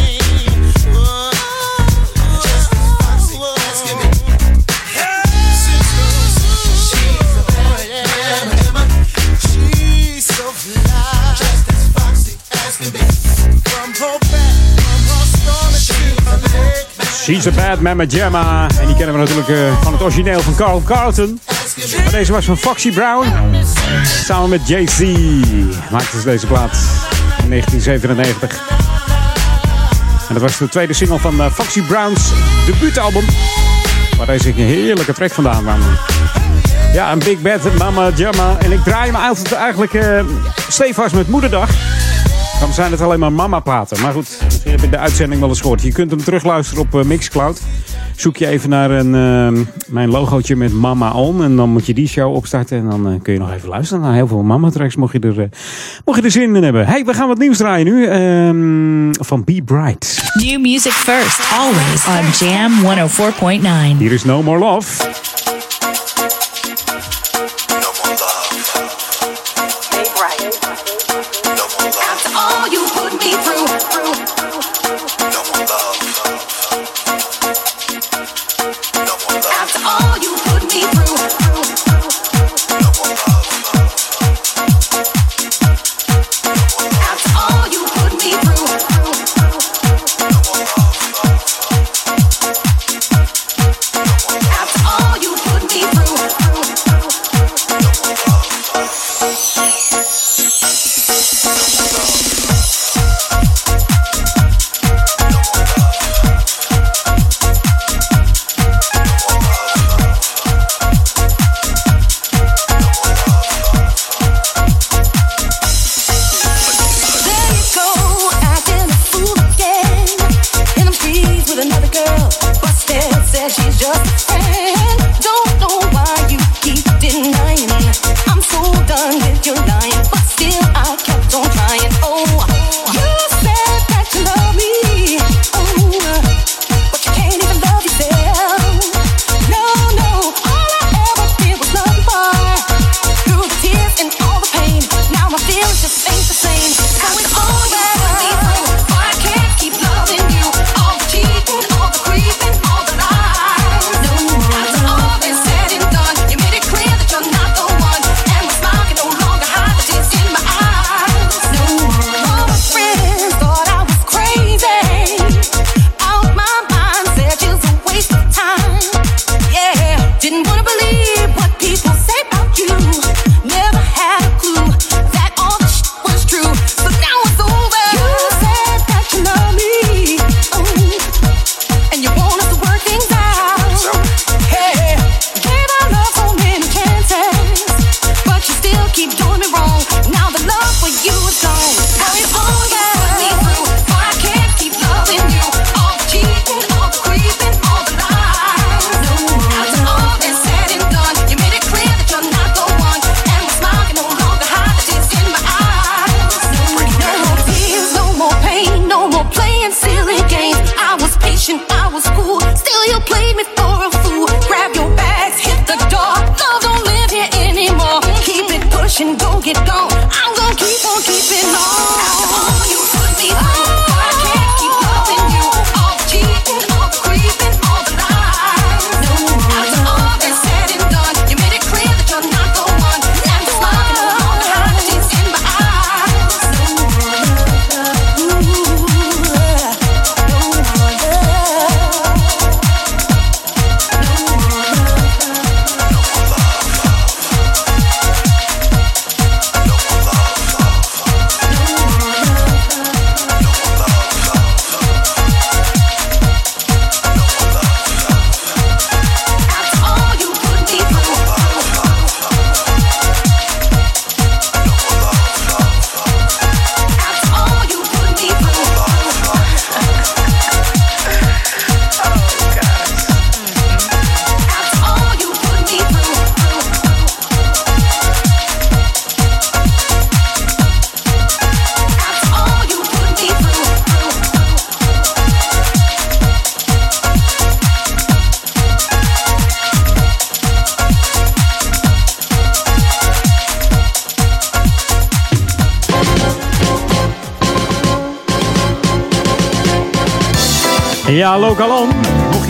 She's a Bad Mama Jamma. En die kennen we natuurlijk eh, van het origineel van Carl Carlton. Maar deze was van Foxy Brown. Samen met Jay-Z maakten ze deze plaat in 1997. En dat was de tweede single van eh, Foxy Brown's debuutalbum. Waar deze een heerlijke track vandaan kwam. Ja, een Big Bad Mama Jamma. En ik draai me eigenlijk eh stevast met moederdag. Dan zijn het alleen maar mama-platen. Maar goed, misschien heb je de uitzending wel eens gehoord. Je kunt hem terugluisteren op eh, Mixcloud. Zoek je even naar een, eh, mijn logootje met Mama On. En dan moet je die show opstarten. En dan eh, kun je nog even luisteren naar heel veel mama-tracks. Mocht je er, eh, mocht je er zin in hebben. Hey, we gaan wat nieuws draaien nu. ehm, van Be Bright. New music first, always on Jam 104.9. Hier is No More Love.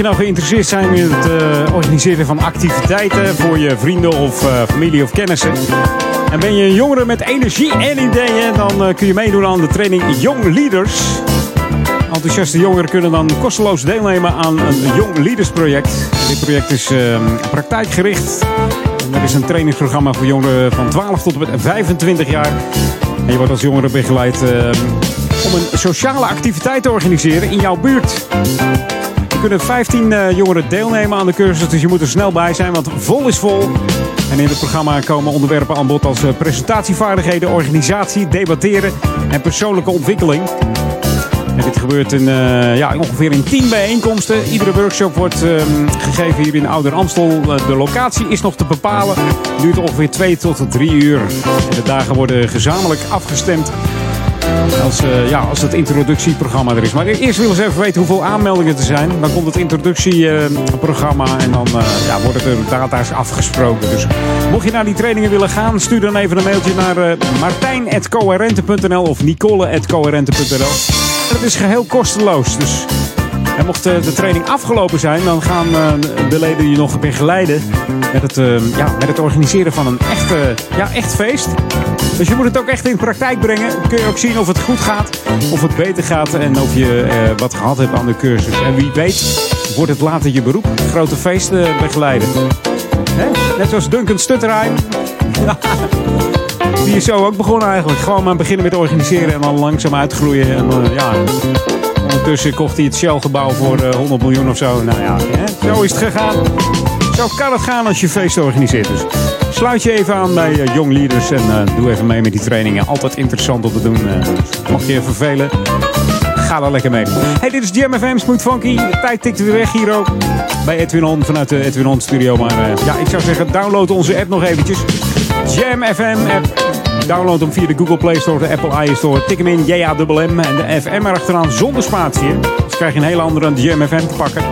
Je nou geïnteresseerd zijn in het eh, organiseren van activiteiten voor je vrienden of eh, familie of kennissen. En ben je een jongere met energie en ideeën, dan eh, kun je meedoen aan de training Young Leaders. Enthousiaste jongeren kunnen dan kosteloos deelnemen aan een Young Leaders project. Dit project is ehm, praktijkgericht. Er is een trainingsprogramma voor jongeren van 12 tot en met 25 jaar. En je wordt als jongere begeleid ehm, om een sociale activiteit te organiseren in jouw buurt. Kunnen 15 eh, jongeren deelnemen aan de cursus, dus je moet er snel bij zijn, want vol is vol. En in het programma komen onderwerpen aan bod als eh, presentatievaardigheden, organisatie, debatteren en persoonlijke ontwikkeling. En dit gebeurt in, eh, ja, ongeveer in 10 bijeenkomsten. Iedere workshop wordt ehm, gegeven hier in Ouder Amstel. De locatie is nog te bepalen. Duurt ongeveer 2 tot 3 uur. De dagen worden gezamenlijk afgestemd. Als, eh, ja, als het introductieprogramma er is. Maar eerst willen ze even weten hoeveel aanmeldingen er zijn. Dan komt het introductieprogramma en dan eh, ja, worden er data's afgesproken. Dus mocht je naar die trainingen willen gaan, stuur dan even een mailtje naar martijn.coherente.nl of nicole.coherente.nl. Het is geheel kosteloos. Dus en mocht eh, de training afgelopen zijn, dan gaan eh, de leden je nog begeleiden met het, eh, ja, met het organiseren van een echt, eh, ja, echt feest. Dus je moet het ook echt in praktijk brengen. Kun je ook zien of het goed gaat, of het beter gaat en of je eh, wat gehad hebt aan de cursus. En wie weet wordt het later je beroep. Grote feesten begeleiden. Hè? Net zoals Duncan Stutterheim. Die is zo ook begonnen eigenlijk. Gewoon maar beginnen met organiseren en dan langzaam uitgroeien. En ja, ondertussen kocht hij het Shell-gebouw voor eh, 100 miljoen of zo. Nou ja, hè? zo is het gegaan. Zo kan het gaan als je feest organiseert. Dus sluit je even aan bij eh, Young Leaders en eh, doe even mee met die trainingen. Altijd interessant om te doen. eh. mocht je je vervelen, ga daar lekker mee. Hey, dit is Jam FM Smooth Funky. De tijd tikt weer weg hier ook. Bij Edwin On vanuit de Edwin On studio. Maar eh, ja, ik zou zeggen, download onze app nog eventjes. Jam FM app. Download hem via de Google Play Store, de Apple iStore. Tik hem in, J-A-M-M en de FM erachteraan zonder spatie. Dus krijg je een hele andere Jam FM te pakken.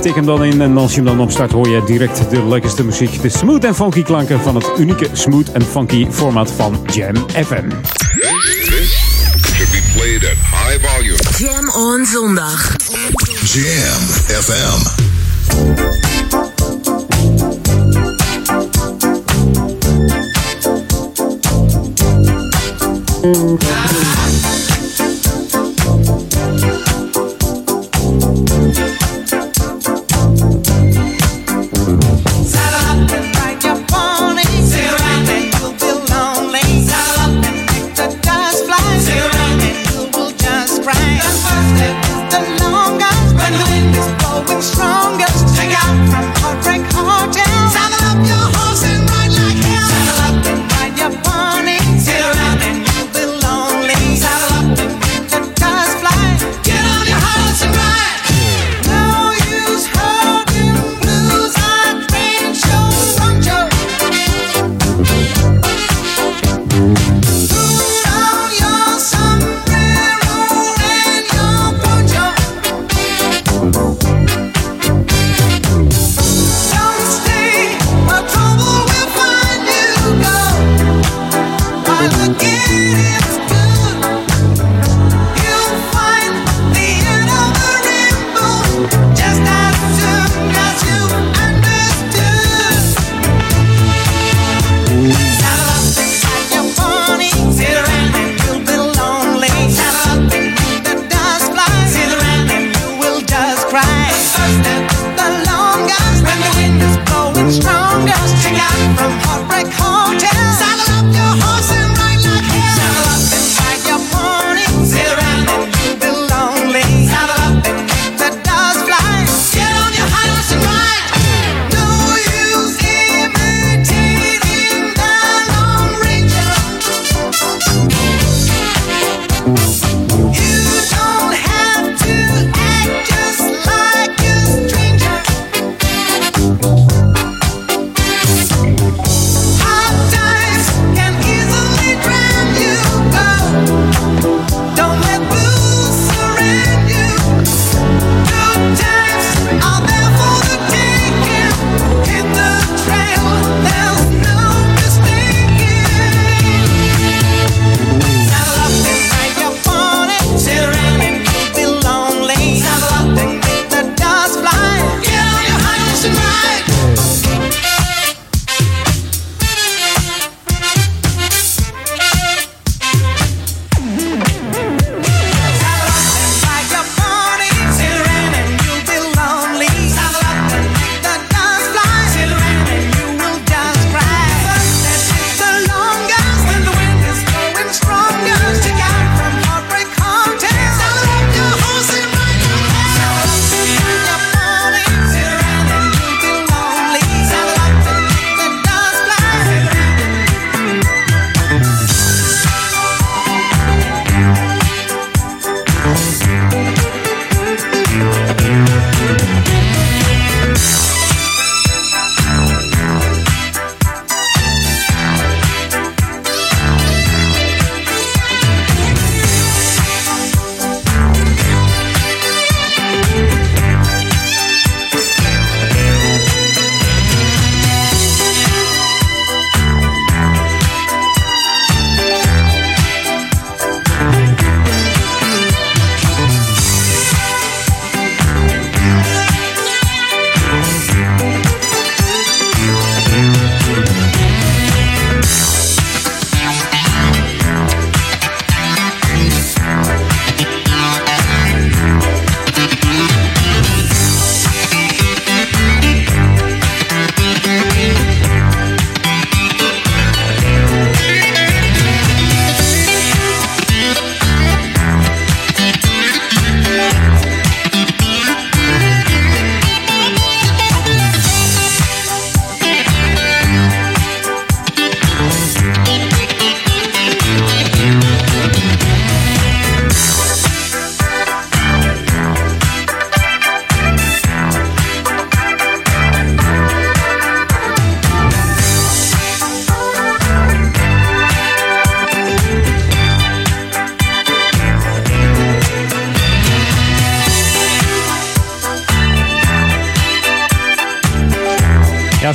Tik hem dan in en als je hem dan opstart hoor je direct de lekkerste muziek. De smooth en funky klanken van het unieke smooth en funky format van Jam FM. This should be played at high volume. Jam on zondag. Jam FM. Mm-hmm.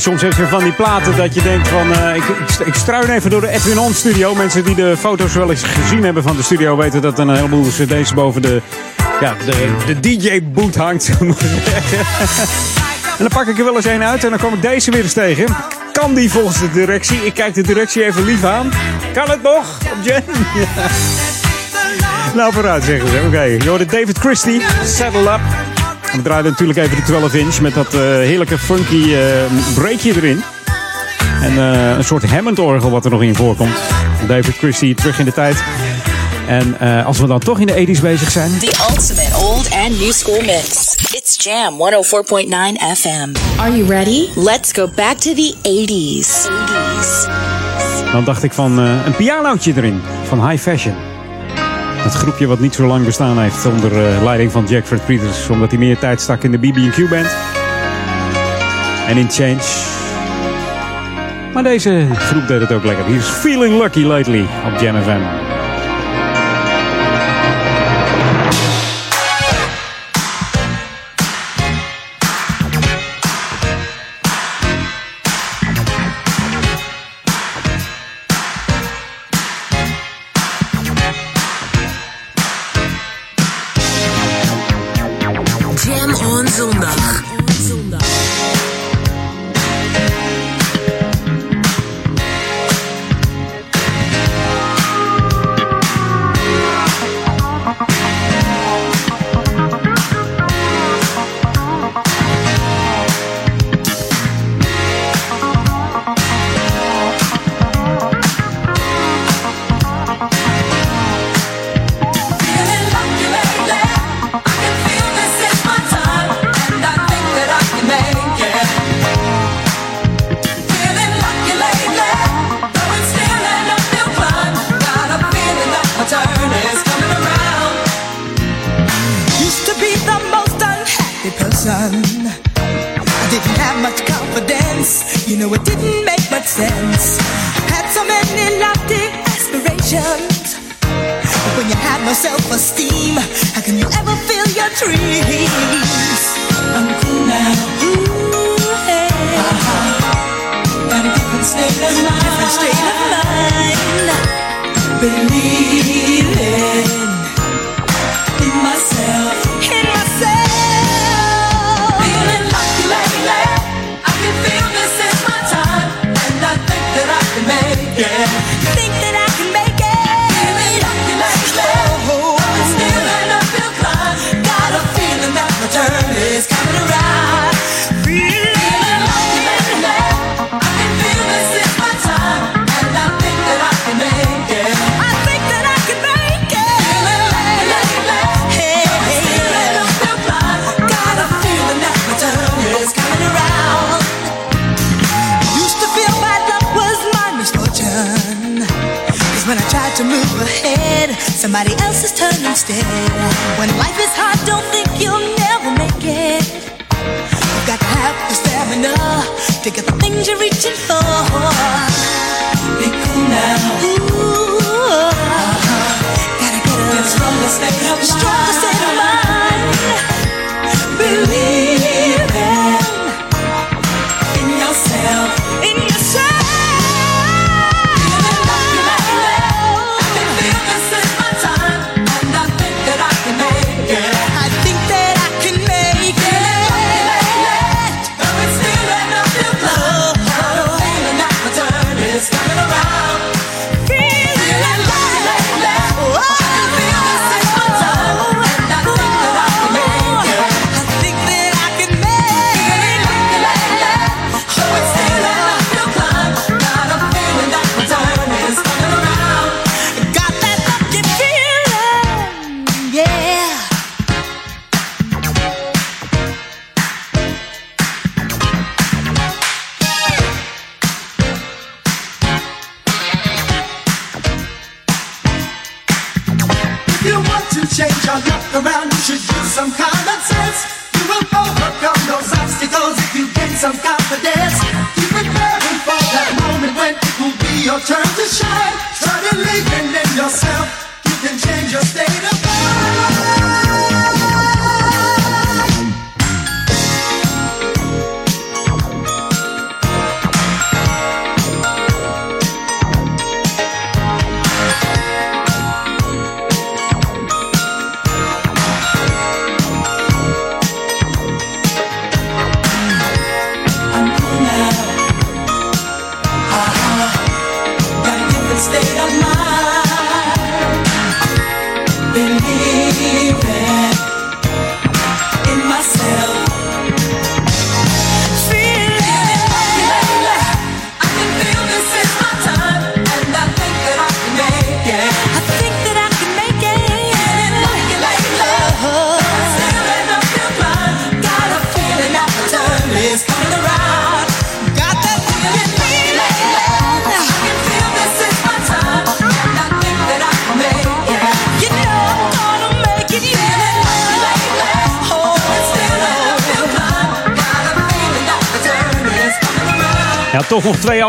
Soms heb je van die platen dat je denkt van... eh, ik, ik, struin even door de Edwin On studio. Mensen die de foto's wel eens gezien hebben van de studio... weten dat er een heleboel cd's boven de, ja, de, de DJ-boot hangt. en dan pak ik er wel eens één uit en dan kom ik deze weer eens tegen. Kan die volgens de directie? Ik kijk de directie even lief aan. Kan het nog? Op Jen? Ja. Nou, vooruit zeggen ze. Oké, hoorde David Christie, Saddle Up. We draaiden natuurlijk even de 12 inch met dat eh, heerlijke funky eh, breakje erin. En eh, een soort Hammond-orgel wat er nog in voorkomt. David Christie terug in de tijd. En eh, als we dan toch in de 80s bezig zijn. The ultimate old and new school mix. It's Jam 104.9 FM. Are you ready? Let's go back to the 80s. 80s. Dan dacht ik van eh, een pianootje erin. Van High Fashion. Het groepje wat niet zo lang bestaan heeft onder eh, leiding van Jack Fred Peters. Omdat hij meer tijd stak in de BB&Q band. En in Change. Maar deze groep deed het ook lekker. Hier is Feeling Lucky Lately op Jam.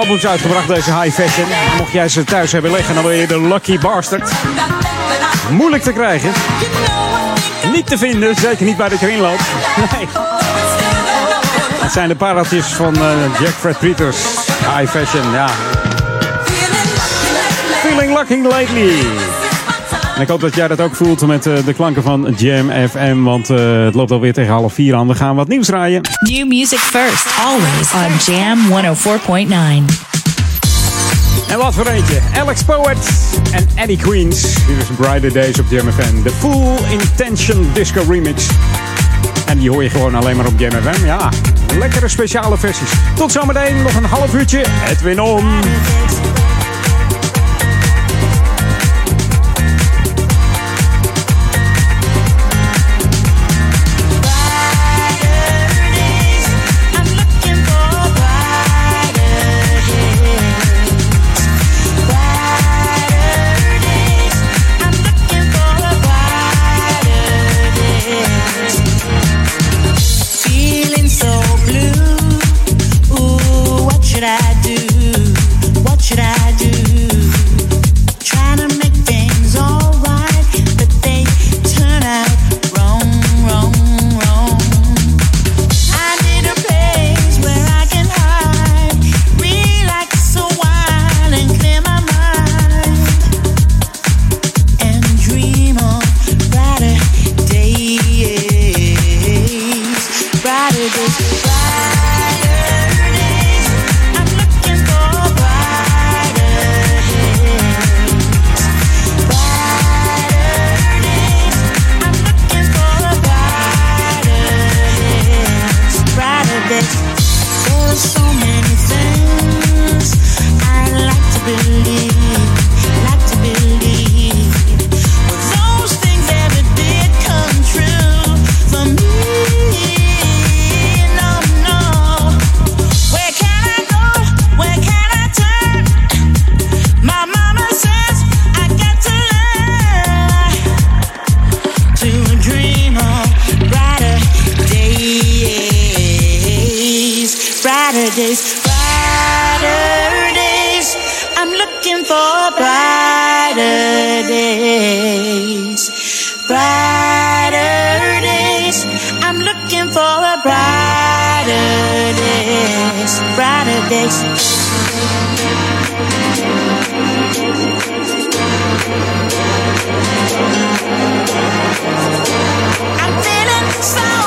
albums uitgebracht, deze High Fashion. Mocht jij ze thuis hebben liggen, dan ben je de lucky bastard. Moeilijk te krijgen. Niet te vinden, zeker niet bij de kringloop. Nee. Het zijn de paratjes van uh, Jack Fred Peters. High Fashion, ja. Feeling lucky lately. En ik hoop dat jij dat ook voelt met eh, de klanken van Jam FM. Want eh, het loopt alweer tegen half vier aan. We gaan wat nieuws draaien. New music first, always on Jam 104.9. En wat voor eentje. Alex Poet en Eddie Queens. Hier is Brighter Days op Jam FM. De Full Intention Disco Remix. En die hoor je gewoon alleen maar op Jam FM. Ja, lekkere speciale versies. Tot zometeen. Nog een half uurtje. Het win om. Days, brighter days. I'm looking for brighter days, brighter days. I'm looking for a brighter days, brighter days. I'm feeling so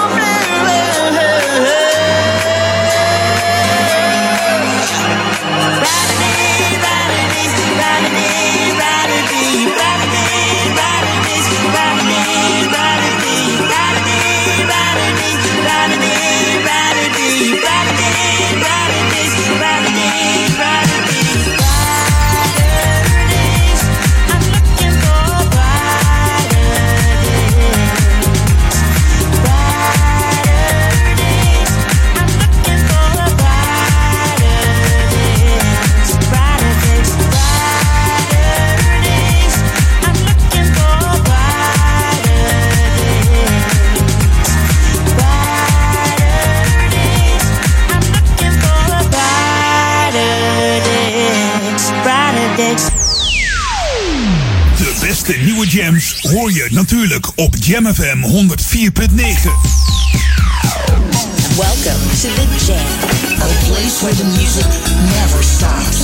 jams hoor je natuurlijk op Jam FM 104.9. Welcome to the Jam. A place where the music never stops.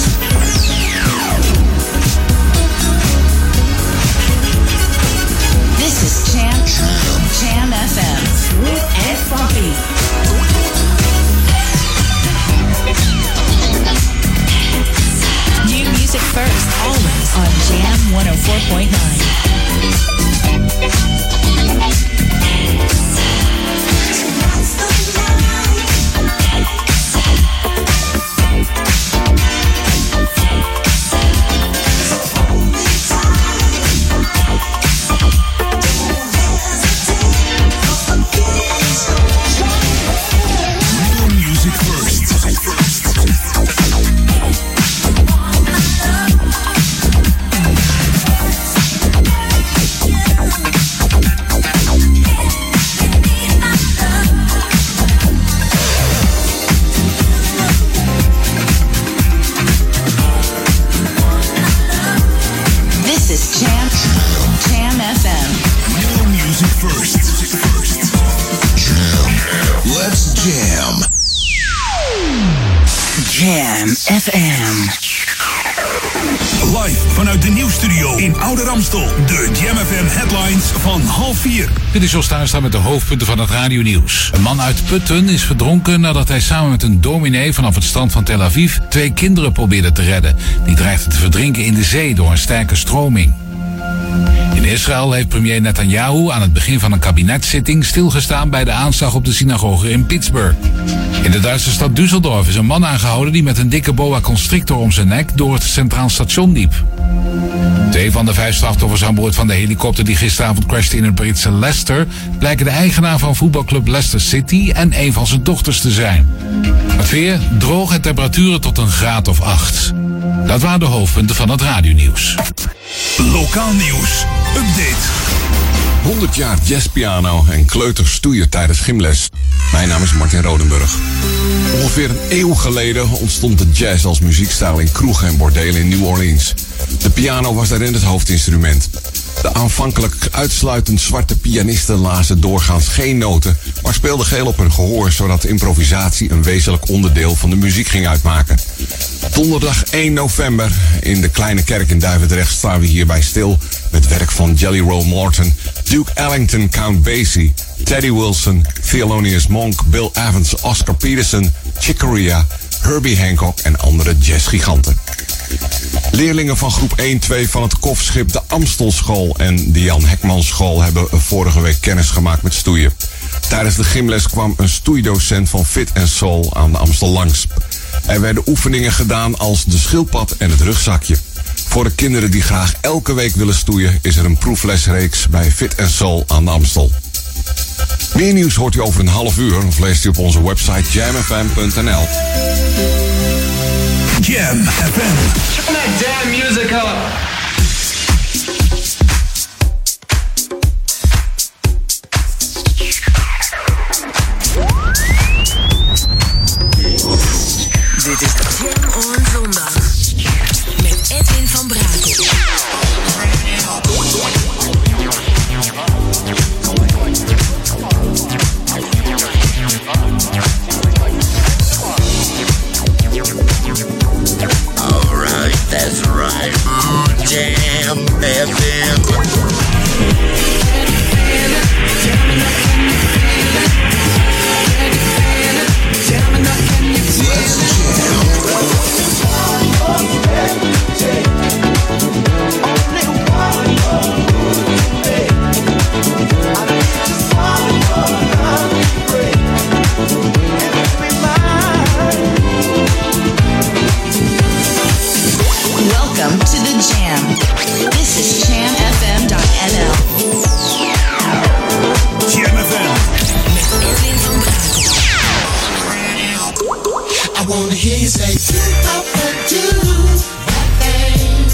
This is Jam Jam FM. Smooth and funky. New music first, always on Jam 104.9. Dance. Headlines van half vier. Dit is Jos Tuinstra met de hoofdpunten van het radionieuws. Een man uit Putten is verdronken nadat hij samen met een dominee vanaf het strand van Tel Aviv twee kinderen probeerde te redden. Die dreigden te verdrinken in de zee door een sterke stroming. In Israël heeft premier Netanyahu aan het begin van een kabinetszitting stilgestaan bij de aanslag op de synagoge in Pittsburgh. In de Duitse stad Düsseldorf is een man aangehouden die met een dikke boa constrictor om zijn nek door het centraal station liep. Twee van de vijf slachtoffers aan boord van de helikopter die gisteravond crashte in het Britse Leicester blijken de eigenaar van voetbalclub Leicester City en een van zijn dochters te zijn. Het weer droog en temperaturen tot een graad of acht. Dat waren de hoofdpunten van het radionieuws. Lokaal nieuws. Update. 100 jaar jazzpiano en kleuters stoeien tijdens gymles. Mijn naam is Martin Rodenburg. Ongeveer een eeuw geleden ontstond de jazz als muziekstijl in kroegen en bordelen in New Orleans. De piano was daarin het hoofdinstrument. De aanvankelijk uitsluitend zwarte pianisten lazen doorgaans geen noten, maar speelden geel op hun gehoor, zodat improvisatie een wezenlijk onderdeel van de muziek ging uitmaken. Donderdag 1 november in de kleine kerk in Duivendrecht staan we hierbij stil met werk van Jelly Roll Morton, Duke Ellington, Count Basie, Teddy Wilson, Thelonious Monk, Bill Evans, Oscar Peterson, Chick Corea, Herbie Hancock en andere jazzgiganten. Leerlingen van groep 1-2 van het kofschip de Amstelschool en de Jan Hekmanschool hebben vorige week kennis gemaakt met stoeien. Tijdens de gymles kwam een stoeidocent van Fit Soul aan de Amstel langs. Er werden oefeningen gedaan als de schildpad en het rugzakje. Voor de kinderen die graag elke week willen stoeien is er een proeflesreeks bij Fit Soul aan de Amstel. Meer nieuws hoort u over een half uur of leest u op onze website jamfm.nl. Jam FM. Turn that damn music up. This is Jam on Zondag. That's right, mm, jam, baby.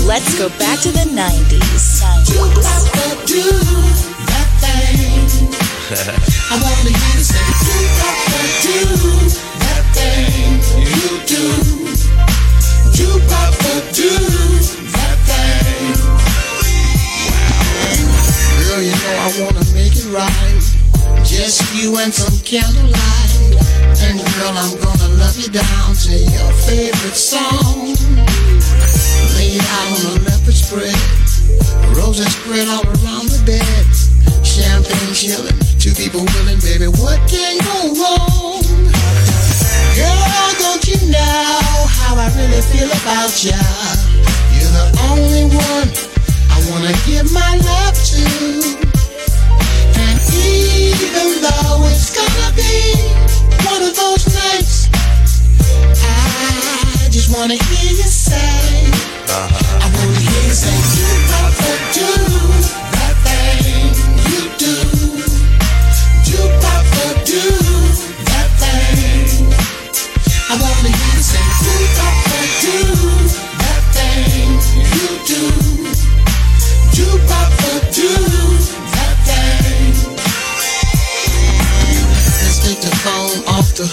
Let's go back to the 90s. Do up and do that thing. I wanna hear you say, do up and do that thing. You do. Do up and do that thing. Girl, you know I wanna make it right. Just you and some candlelight. And girl, I'm gonna love you down to your favorite song. Lay out on a leopard spread. Roses spread all around the bed. Champagne chilling. Two people willing, baby. What can go wrong? Girl, don't you know how I really feel about ya? You're the only one I wanna give my love to. Even though it's gonna be one of those nights, I just wanna hear you say,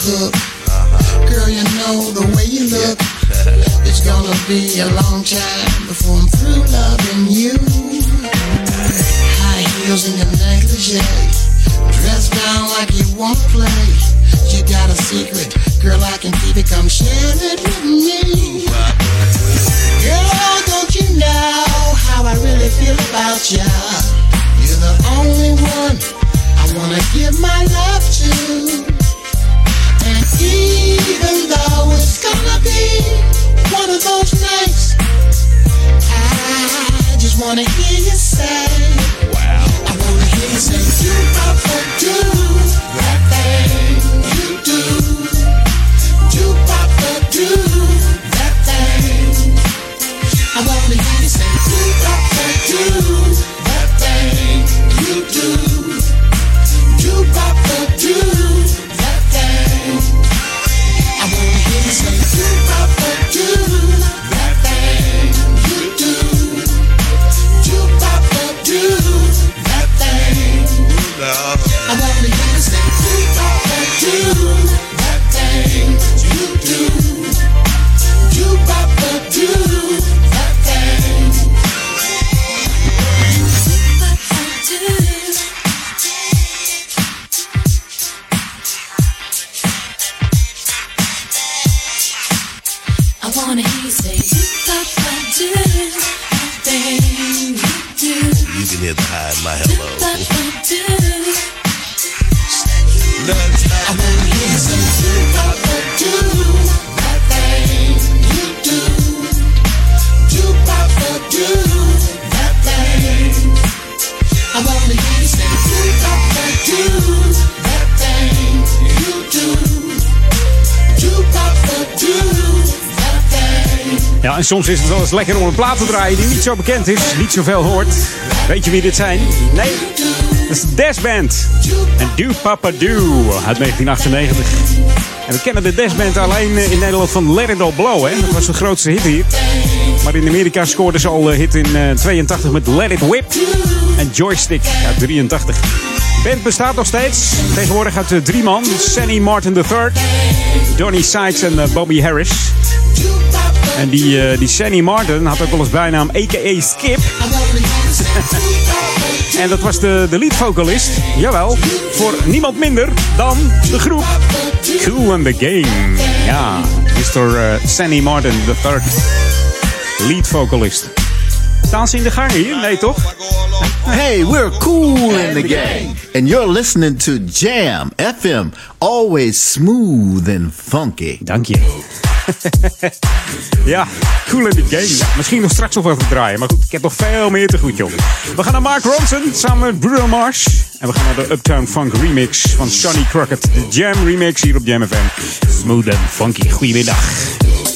hook. Girl, you know the way you look. It's gonna be a long time before I'm through loving you. High heels and your negligee. Dressed down like you won't play. You got a secret, girl, I can keep it. Come share it with me. Girl, don't you know how I really feel about ya? You're the only one I wanna give my love to. Wanna hear you say, Wow. I wanna hear you say, do papa soms is het wel eens lekker om een plaat te draaien die niet zo bekend is, niet zoveel hoort. Weet je wie dit zijn? Nee, dat is de Dash Band. En Do Papa Do uit 1998. En we kennen de Dash Band alleen eh, in Nederland van Let It All Blow, hè? Dat was de grootste hit hier. Maar in Amerika scoorden ze al eh, hit in eh, 82 met Let It Whip en Joystick uit 83. De band bestaat nog steeds. Tegenwoordig uit eh, drie man. Sanny Martin III, Donny Sykes en eh, Bobby Harris. En die, eh, die Sanny Martin had ook wel eens bijnaam a.k.a. Skip. en dat was de, de leadvocalist, jawel, voor niemand minder dan de groep Cool and the Game. Ja, Mr. eh, Sanny Martin III, lead vocalist. Staan ze in de gang hier? Nee, toch? Hey, we're cool in the gang. And you're listening to Jam FM. Always smooth and funky. Dank je. ja, cool in the game. Misschien nog straks nog te draaien. Maar goed, ik heb nog veel meer te goed, joh. We gaan naar Mark Ronson samen met Bruno Mars. En we gaan naar de Uptown Funk remix van Johnny Crockett. De Jam remix hier op Jam FM. Smooth and funky. Goedemiddag.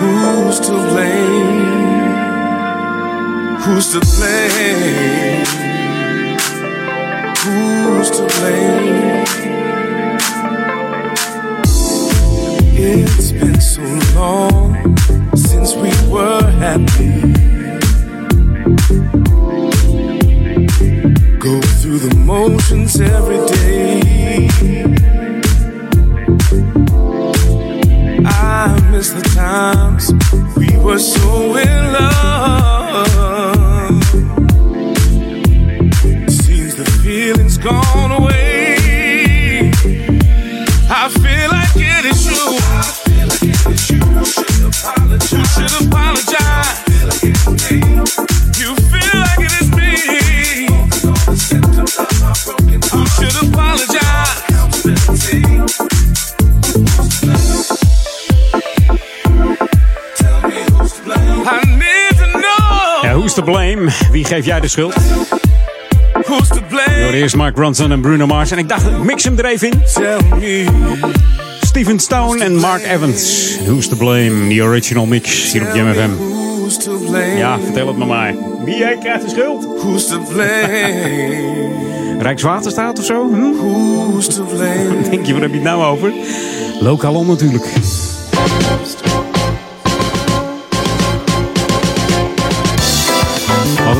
Who's to blame? Who's to blame? Who's to blame? It's been so long since we were happy. Go through the motions every day. Times we were so in love. Wie geef jij de schuld? Who's to blame? Door eerst Mark Ronson en Bruno Mars. En ik dacht, mix hem er even in. Tell me. Stephen Stone en Mark Evans. Who's to blame? The original mix hier op Jam FM. Who's to blame? Ja, vertel het me maar. Wie jij krijgt de schuld? Who's to blame? Rijkswaterstaat of zo? Hm? Who's to blame? Denk je, waar heb je het nou over? Lokaal natuurlijk.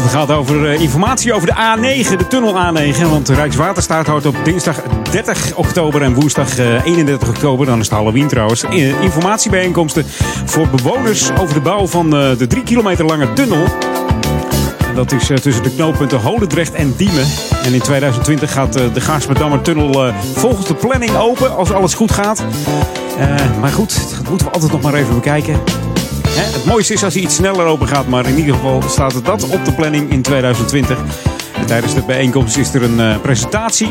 Het gaat over eh, informatie over de A9, de tunnel A9. Want Rijkswaterstaat houdt op dinsdag 30 oktober en woensdag eh, 31 oktober, dan is het Halloween trouwens, eh, informatiebijeenkomsten voor bewoners over de bouw van eh, de drie kilometer lange tunnel. Dat is eh, tussen de knooppunten Holendrecht en Diemen. En in 2020 gaat eh, de Gaarsmedammer tunnel eh, volgens de planning open, als alles goed gaat. Eh, maar goed, dat moeten we altijd nog maar even bekijken. Hè, het mooiste is als hij iets sneller open gaat, maar in ieder geval staat het dat op de planning in 2020. Tijdens de bijeenkomst is er een uh, presentatie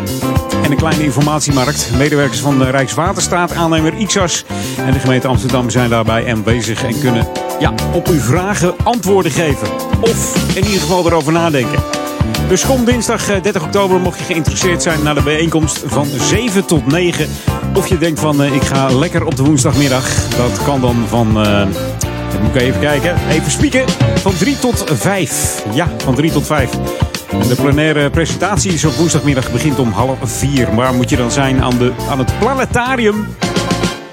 en een kleine informatiemarkt. Medewerkers van de Rijkswaterstaat, aannemer IXAS en de gemeente Amsterdam zijn daarbij aanwezig en kunnen ja, op uw vragen antwoorden geven. Of in ieder geval erover nadenken. Dus kom dinsdag 30 oktober mocht je geïnteresseerd zijn naar de bijeenkomst van 7 tot 9. Of je denkt van ik ga lekker op de woensdagmiddag. Dat kan dan van moet ik even kijken. Even spieken. Van 3 tot 5. Ja, van 3 tot 5. De plenaire presentatie is op woensdagmiddag begint om half 4. Waar moet je dan zijn? Aan, de, aan het planetarium.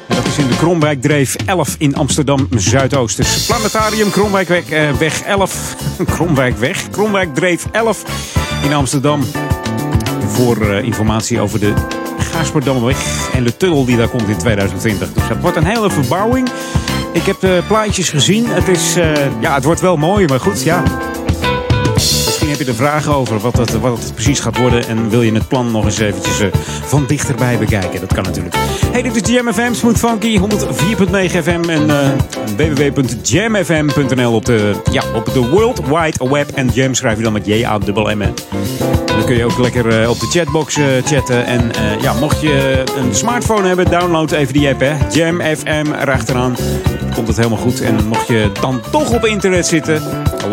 Dat is in de Kromwijkdreef 11 in Amsterdam Zuidoost. Dus planetarium Kromwijkweg eh, weg 11. Kromwijkweg. Kromwijkdreef 11 in Amsterdam. Voor uh, informatie over de Gaasperdamweg en de tunnel die daar komt in 2020. Dus dat wordt een hele verbouwing. Ik heb de plaatjes gezien. Het, is, uh, ja, het wordt wel mooi, maar goed, ja. Misschien heb je er vragen over wat het, wat precies gaat worden. En wil je het plan nog eens eventjes uh, van dichterbij bekijken. Dat kan natuurlijk. Hey, dit is Jam FM, Smooth Funky, 104.9 FM en www.jamfm.nl op de, ja, op de World Wide Web. En Jam schrijf je dan met J-A-M-M. Dan kun je ook lekker uh, op de chatbox uh, chatten. En uh, ja, mocht je een smartphone hebben, download even die app. Hè. Jam FM erachteraan. Dan komt het helemaal goed. En mocht je dan toch op internet zitten,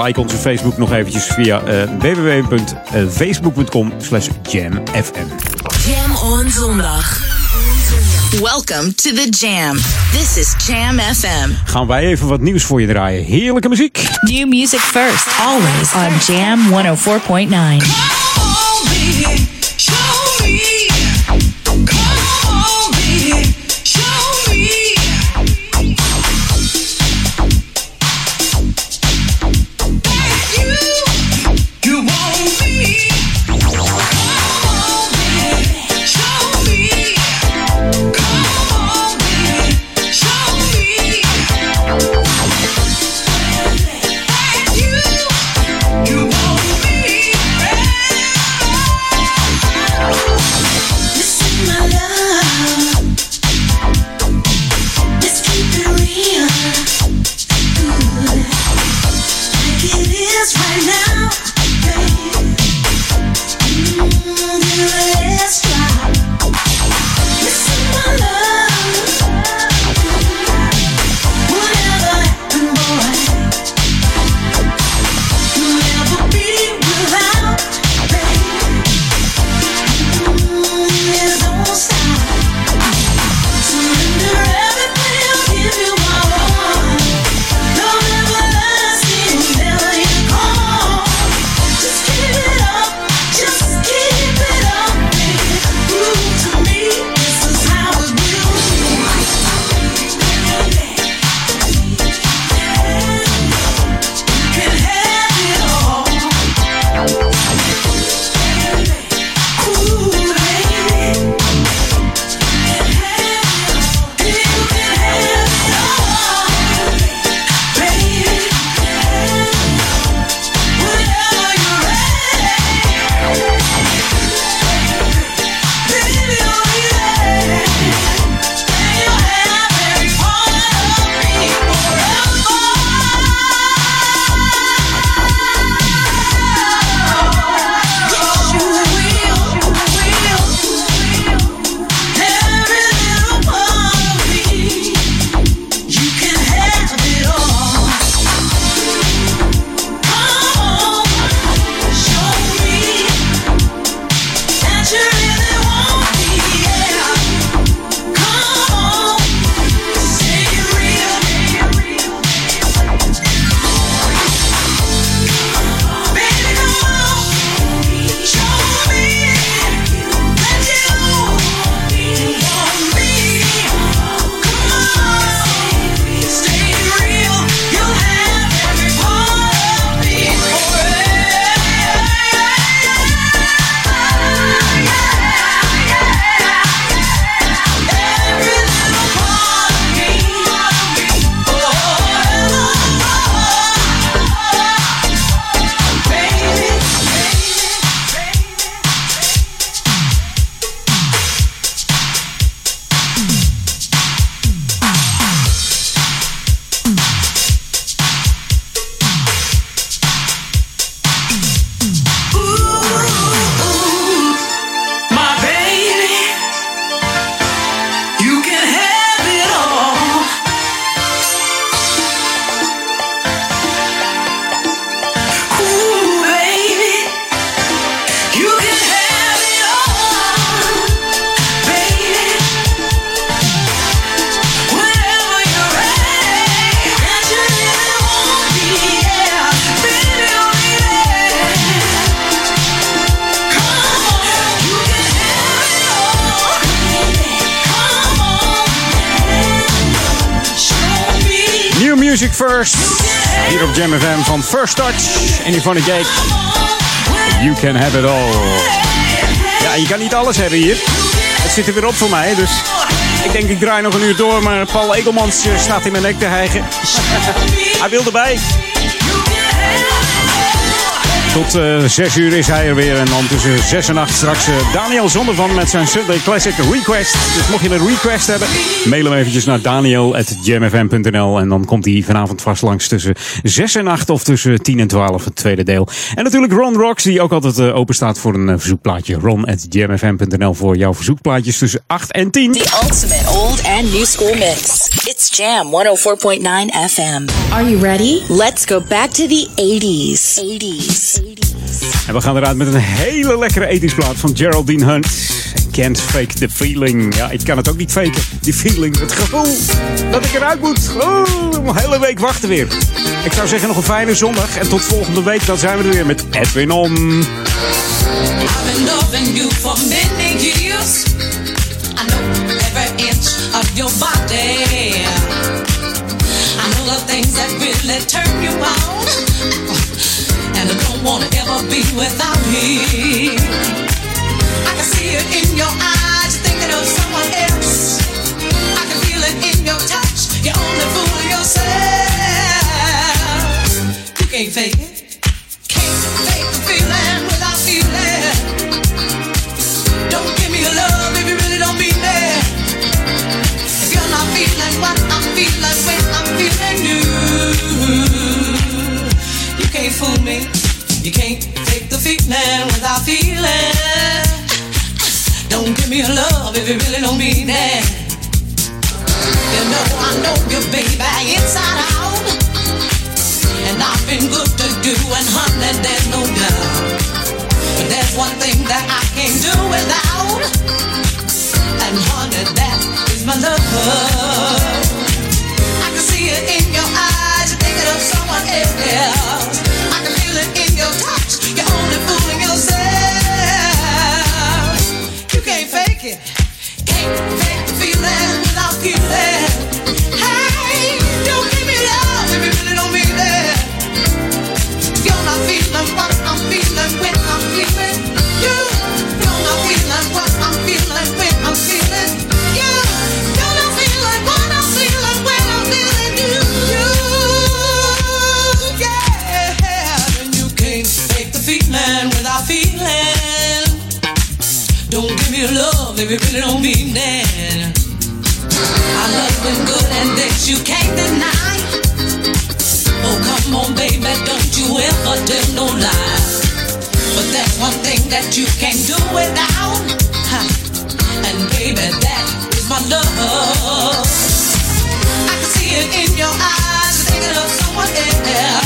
like onze Facebook nog eventjes via www.facebook.com slash jamfm. Jam on zondag. Welcome to the Jam. This is Jam FM. Gaan wij even wat nieuws voor je draaien. Heerlijke muziek. New music first, always on Jam 104.9. Music First. Hier op Jam FM van First Touch. En Yvonne Gate. You can have it all. Ja, je kan niet alles hebben hier. Het zit er weer op voor mij, dus ik denk ik draai nog een uur door. Maar Paul Egelmans eh, staat in mijn nek te hijgen. Hij wil erbij. Tot uh, 6 uur is hij er weer. En dan tussen 6 en 8 straks uh, Daniel Zondervan met zijn Sunday Classic Request. Dus mocht je een request hebben, mail hem eventjes naar daniel.jamfm.nl. En dan komt hij vanavond vast langs tussen 6 en 8 of tussen 10 en 12, het tweede deel. En natuurlijk Ron Rocks, die ook altijd uh, open staat voor een verzoekplaatje. Ron.jamfm.nl voor jouw verzoekplaatjes tussen 8 en 10. The ultimate old and new school mix. It's Jam 104.9 FM. Are you ready? Let's go back to the 80s. 80s. En we gaan eruit met een hele lekkere ethisch plaat van Geraldine Hunt. Can't fake the feeling. Ja, ik kan het ook niet faken. Die feeling, het gevoel dat ik eruit moet. Oh, een hele week wachten weer. Ik zou zeggen nog een fijne zondag. En tot volgende week, dan zijn we er weer met Edwin On. I've been loving you for many years. I know every inch of your body. I know the things that really turn you on. Be without him. I can see it in your eyes, thinking of someone else. I can feel it in your touch. You're only fooling yourself. You can't fake it. Can't fake the feeling without feeling. Don't give me your love if you really don't mean it. If you're not feeling what I'm feeling when I'm feeling you can't fool me. You can't feeling without feeling. Don't give me your love if you really don't mean it. You know I know you, baby, inside out. And I've been good to you, and honey, there's no doubt. But there's one thing that I can't do without. And honey, that is my love. I can see it in your eyes, you're thinking of someone else. Me love if you really don't mean it. I love been good and that you can't deny. Oh, come on, baby, don't you ever tell no lie. But that's one thing that you can't do without. And baby, that is my love. I can see it in your eyes, thinking of someone else.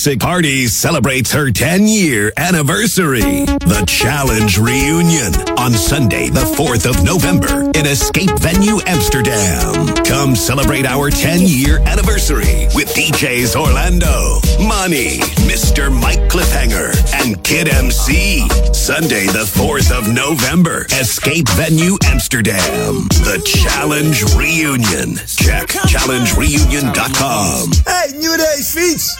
Classic parties celebrates her 10 year anniversary. The Challenge Reunion on Sunday, the 4th of November in Escape Venue Amsterdam. Come celebrate our 10 year anniversary with DJs Orlando, Money, Mr. Mike Cliffhanger, and Kid MC. Sunday, the 4th of November, Escape Venue Amsterdam. The Challenge Reunion. Check challengereunion.com. Hey, nieuwe racefiets!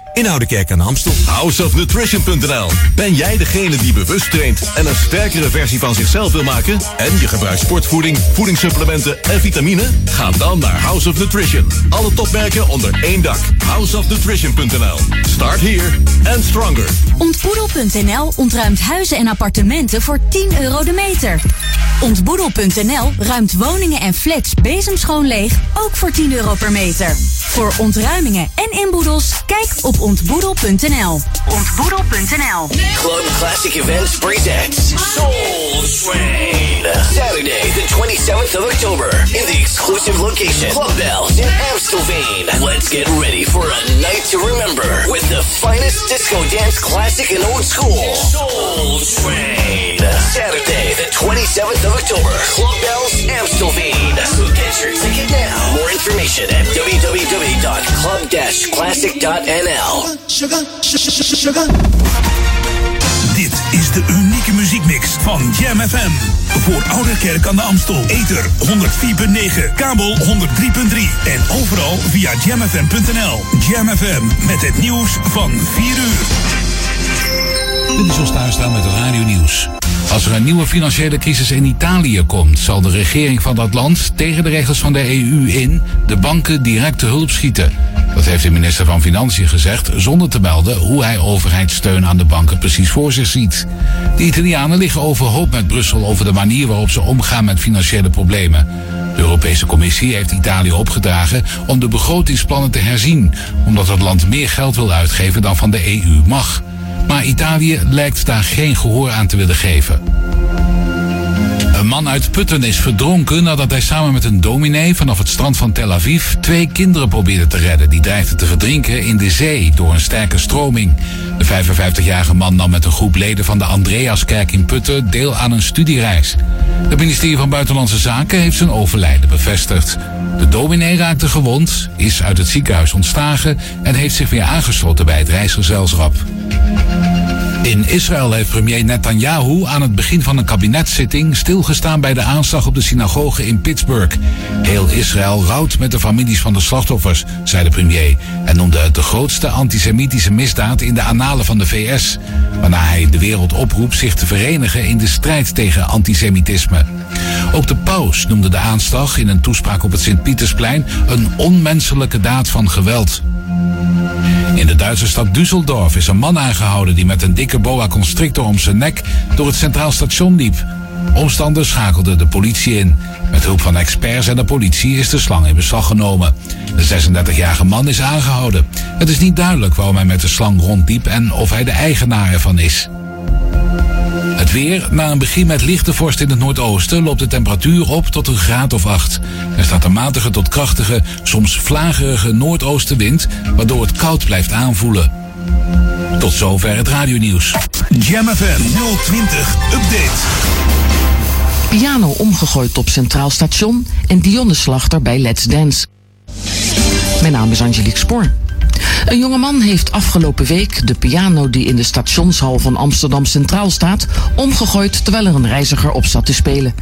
in Oudekerk aan de Amstel. Houseofnutrition.nl Ben jij degene die bewust traint en een sterkere versie van zichzelf wil maken? En je gebruikt sportvoeding, voedingssupplementen en vitamine? Ga dan naar House of Nutrition. Alle topmerken onder één dak. Houseofnutrition.nl Start here and stronger. Ontboedel.nl ontruimt huizen en appartementen voor 10 euro de meter. Ontboedel.nl ruimt woningen en flats bezemschoon leeg, ook voor 10 euro per meter. Voor ontruimingen en inboedels, kijk op ontboedel.nl. Ontboedel.nl. Club Classic Events presents Soul Train. Saturday, the 27th of October, in the exclusive location, Club Bells in Amstelveen. Let's get ready for a night to remember with the finest disco dance classic and old school. Soul Train. Saturday, the 27th of October, Club Bells, Amstelveen. So get your ticket now. More information at www.club-classic.nl. Sugar, sugar. Dit is de unieke muziekmix van Jam FM. Voor Ouderkerk aan de Amstel. Ether 104.9, kabel 103.3 en overal via jamfm.nl. Jam FM met het nieuws van 4 uur. Dit is ons thuisstaan met het radio nieuws. Als er een nieuwe financiële crisis in Italië komt, zal de regering van dat land tegen de regels van de EU in de banken direct te hulp schieten. Dat heeft de minister van Financiën gezegd, zonder te melden hoe hij overheidssteun aan de banken precies voor zich ziet. De Italianen liggen overhoop met Brussel over de manier waarop ze omgaan met financiële problemen. De Europese Commissie heeft Italië opgedragen om de begrotingsplannen te herzien, omdat het land meer geld wil uitgeven dan van de EU mag. Maar Italië lijkt daar geen gehoor aan te willen geven. Een man uit Putten is verdronken nadat hij samen met een dominee vanaf het strand van Tel Aviv twee kinderen probeerde te redden. Die dreigden te verdrinken in de zee door een sterke stroming. De 55-jarige man nam met een groep leden van de Andreaskerk in Putten deel aan een studiereis. Het ministerie van Buitenlandse Zaken heeft zijn overlijden bevestigd. De dominee raakte gewond, is uit het ziekenhuis ontslagen en heeft zich weer aangesloten bij het reisgezelschap. In Israël heeft premier Netanyahu aan het begin van een kabinetszitting stilgestaan bij de aanslag op de synagoge in Pittsburgh. Heel Israël rouwt met de families van de slachtoffers, zei de premier, en noemde het de grootste antisemitische misdaad in de annalen van de VS, waarna hij de wereld oproept zich te verenigen in de strijd tegen antisemitisme. Ook de paus noemde de aanslag in een toespraak op het Sint-Pietersplein een onmenselijke daad van geweld. In de Duitse stad Düsseldorf is een man aangehouden die met een dikke boa constrictor om zijn nek door het Centraal Station liep. Omstanders schakelden de politie in. Met hulp van experts en de politie is de slang in beslag genomen. De 36-jarige man is aangehouden. Het is niet duidelijk waarom hij met de slang rondliep en of hij de eigenaar ervan is. Het weer, na een begin met lichte vorst in het noordoosten, loopt de temperatuur op tot een graad of 8. Er staat een matige tot krachtige, soms vlagerige noordoostenwind, waardoor het koud blijft aanvoelen. Tot zover het radionieuws. Jam FM 020 Update. Piano omgegooid op Centraal Station en Dionne Slachter bij Let's Dance. Mijn naam is Angelique Spoor. Een jongeman heeft afgelopen week de piano die in de stationshal van Amsterdam Centraal staat omgegooid terwijl er een reiziger op zat te spelen.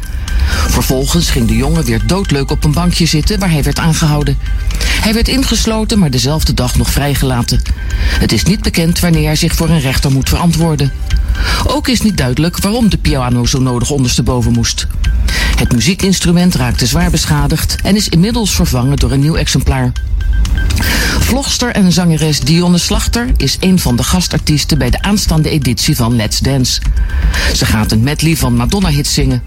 Vervolgens ging de jongen weer doodleuk op een bankje zitten waar hij werd aangehouden. Hij werd ingesloten, maar dezelfde dag nog vrijgelaten. Het is niet bekend wanneer hij zich voor een rechter moet verantwoorden. Ook is niet duidelijk waarom de piano zo nodig ondersteboven moest. Het muziekinstrument raakte zwaar beschadigd en is inmiddels vervangen door een nieuw exemplaar. Vlogster en zangeres Dionne Slachter is een van de gastartiesten bij de aanstaande editie van Let's Dance. Ze gaat een medley van Madonna-hits zingen.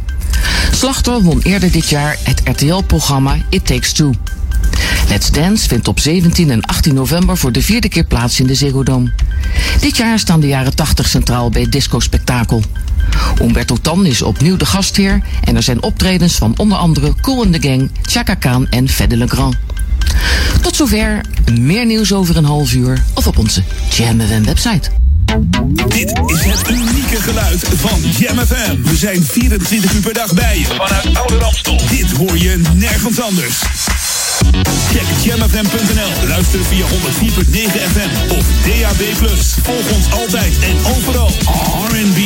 Slachter won eerder dit jaar het RTL-programma It Takes Two. Let's Dance vindt op 17 en 18 november voor de vierde keer plaats in de Ziggo Dome. Dit jaar staan de jaren 80 centraal bij het Disco Spektakel. Umberto Tan is opnieuw de gastheer en er zijn optredens van onder andere Cool and the Gang, Chaka Khan en Fedde Le Grand. Tot zover, meer nieuws over een half uur of op onze Jam website. Dit is het unieke geluid van Jam. We zijn 24 uur per dag bij je vanuit Oude Ramstel. Dit hoor je nergens anders. Check jamfm.nl. Luister via 104.9 FM of DAB+. Volg ons altijd en overal. R&B,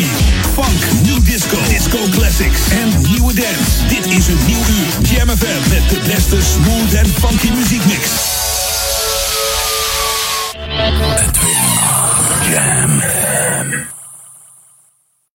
funk, new disco, disco classics en nieuwe dance. Dit is een nieuw uur. Jam FM met de beste smooth en funky muziekmix. Jam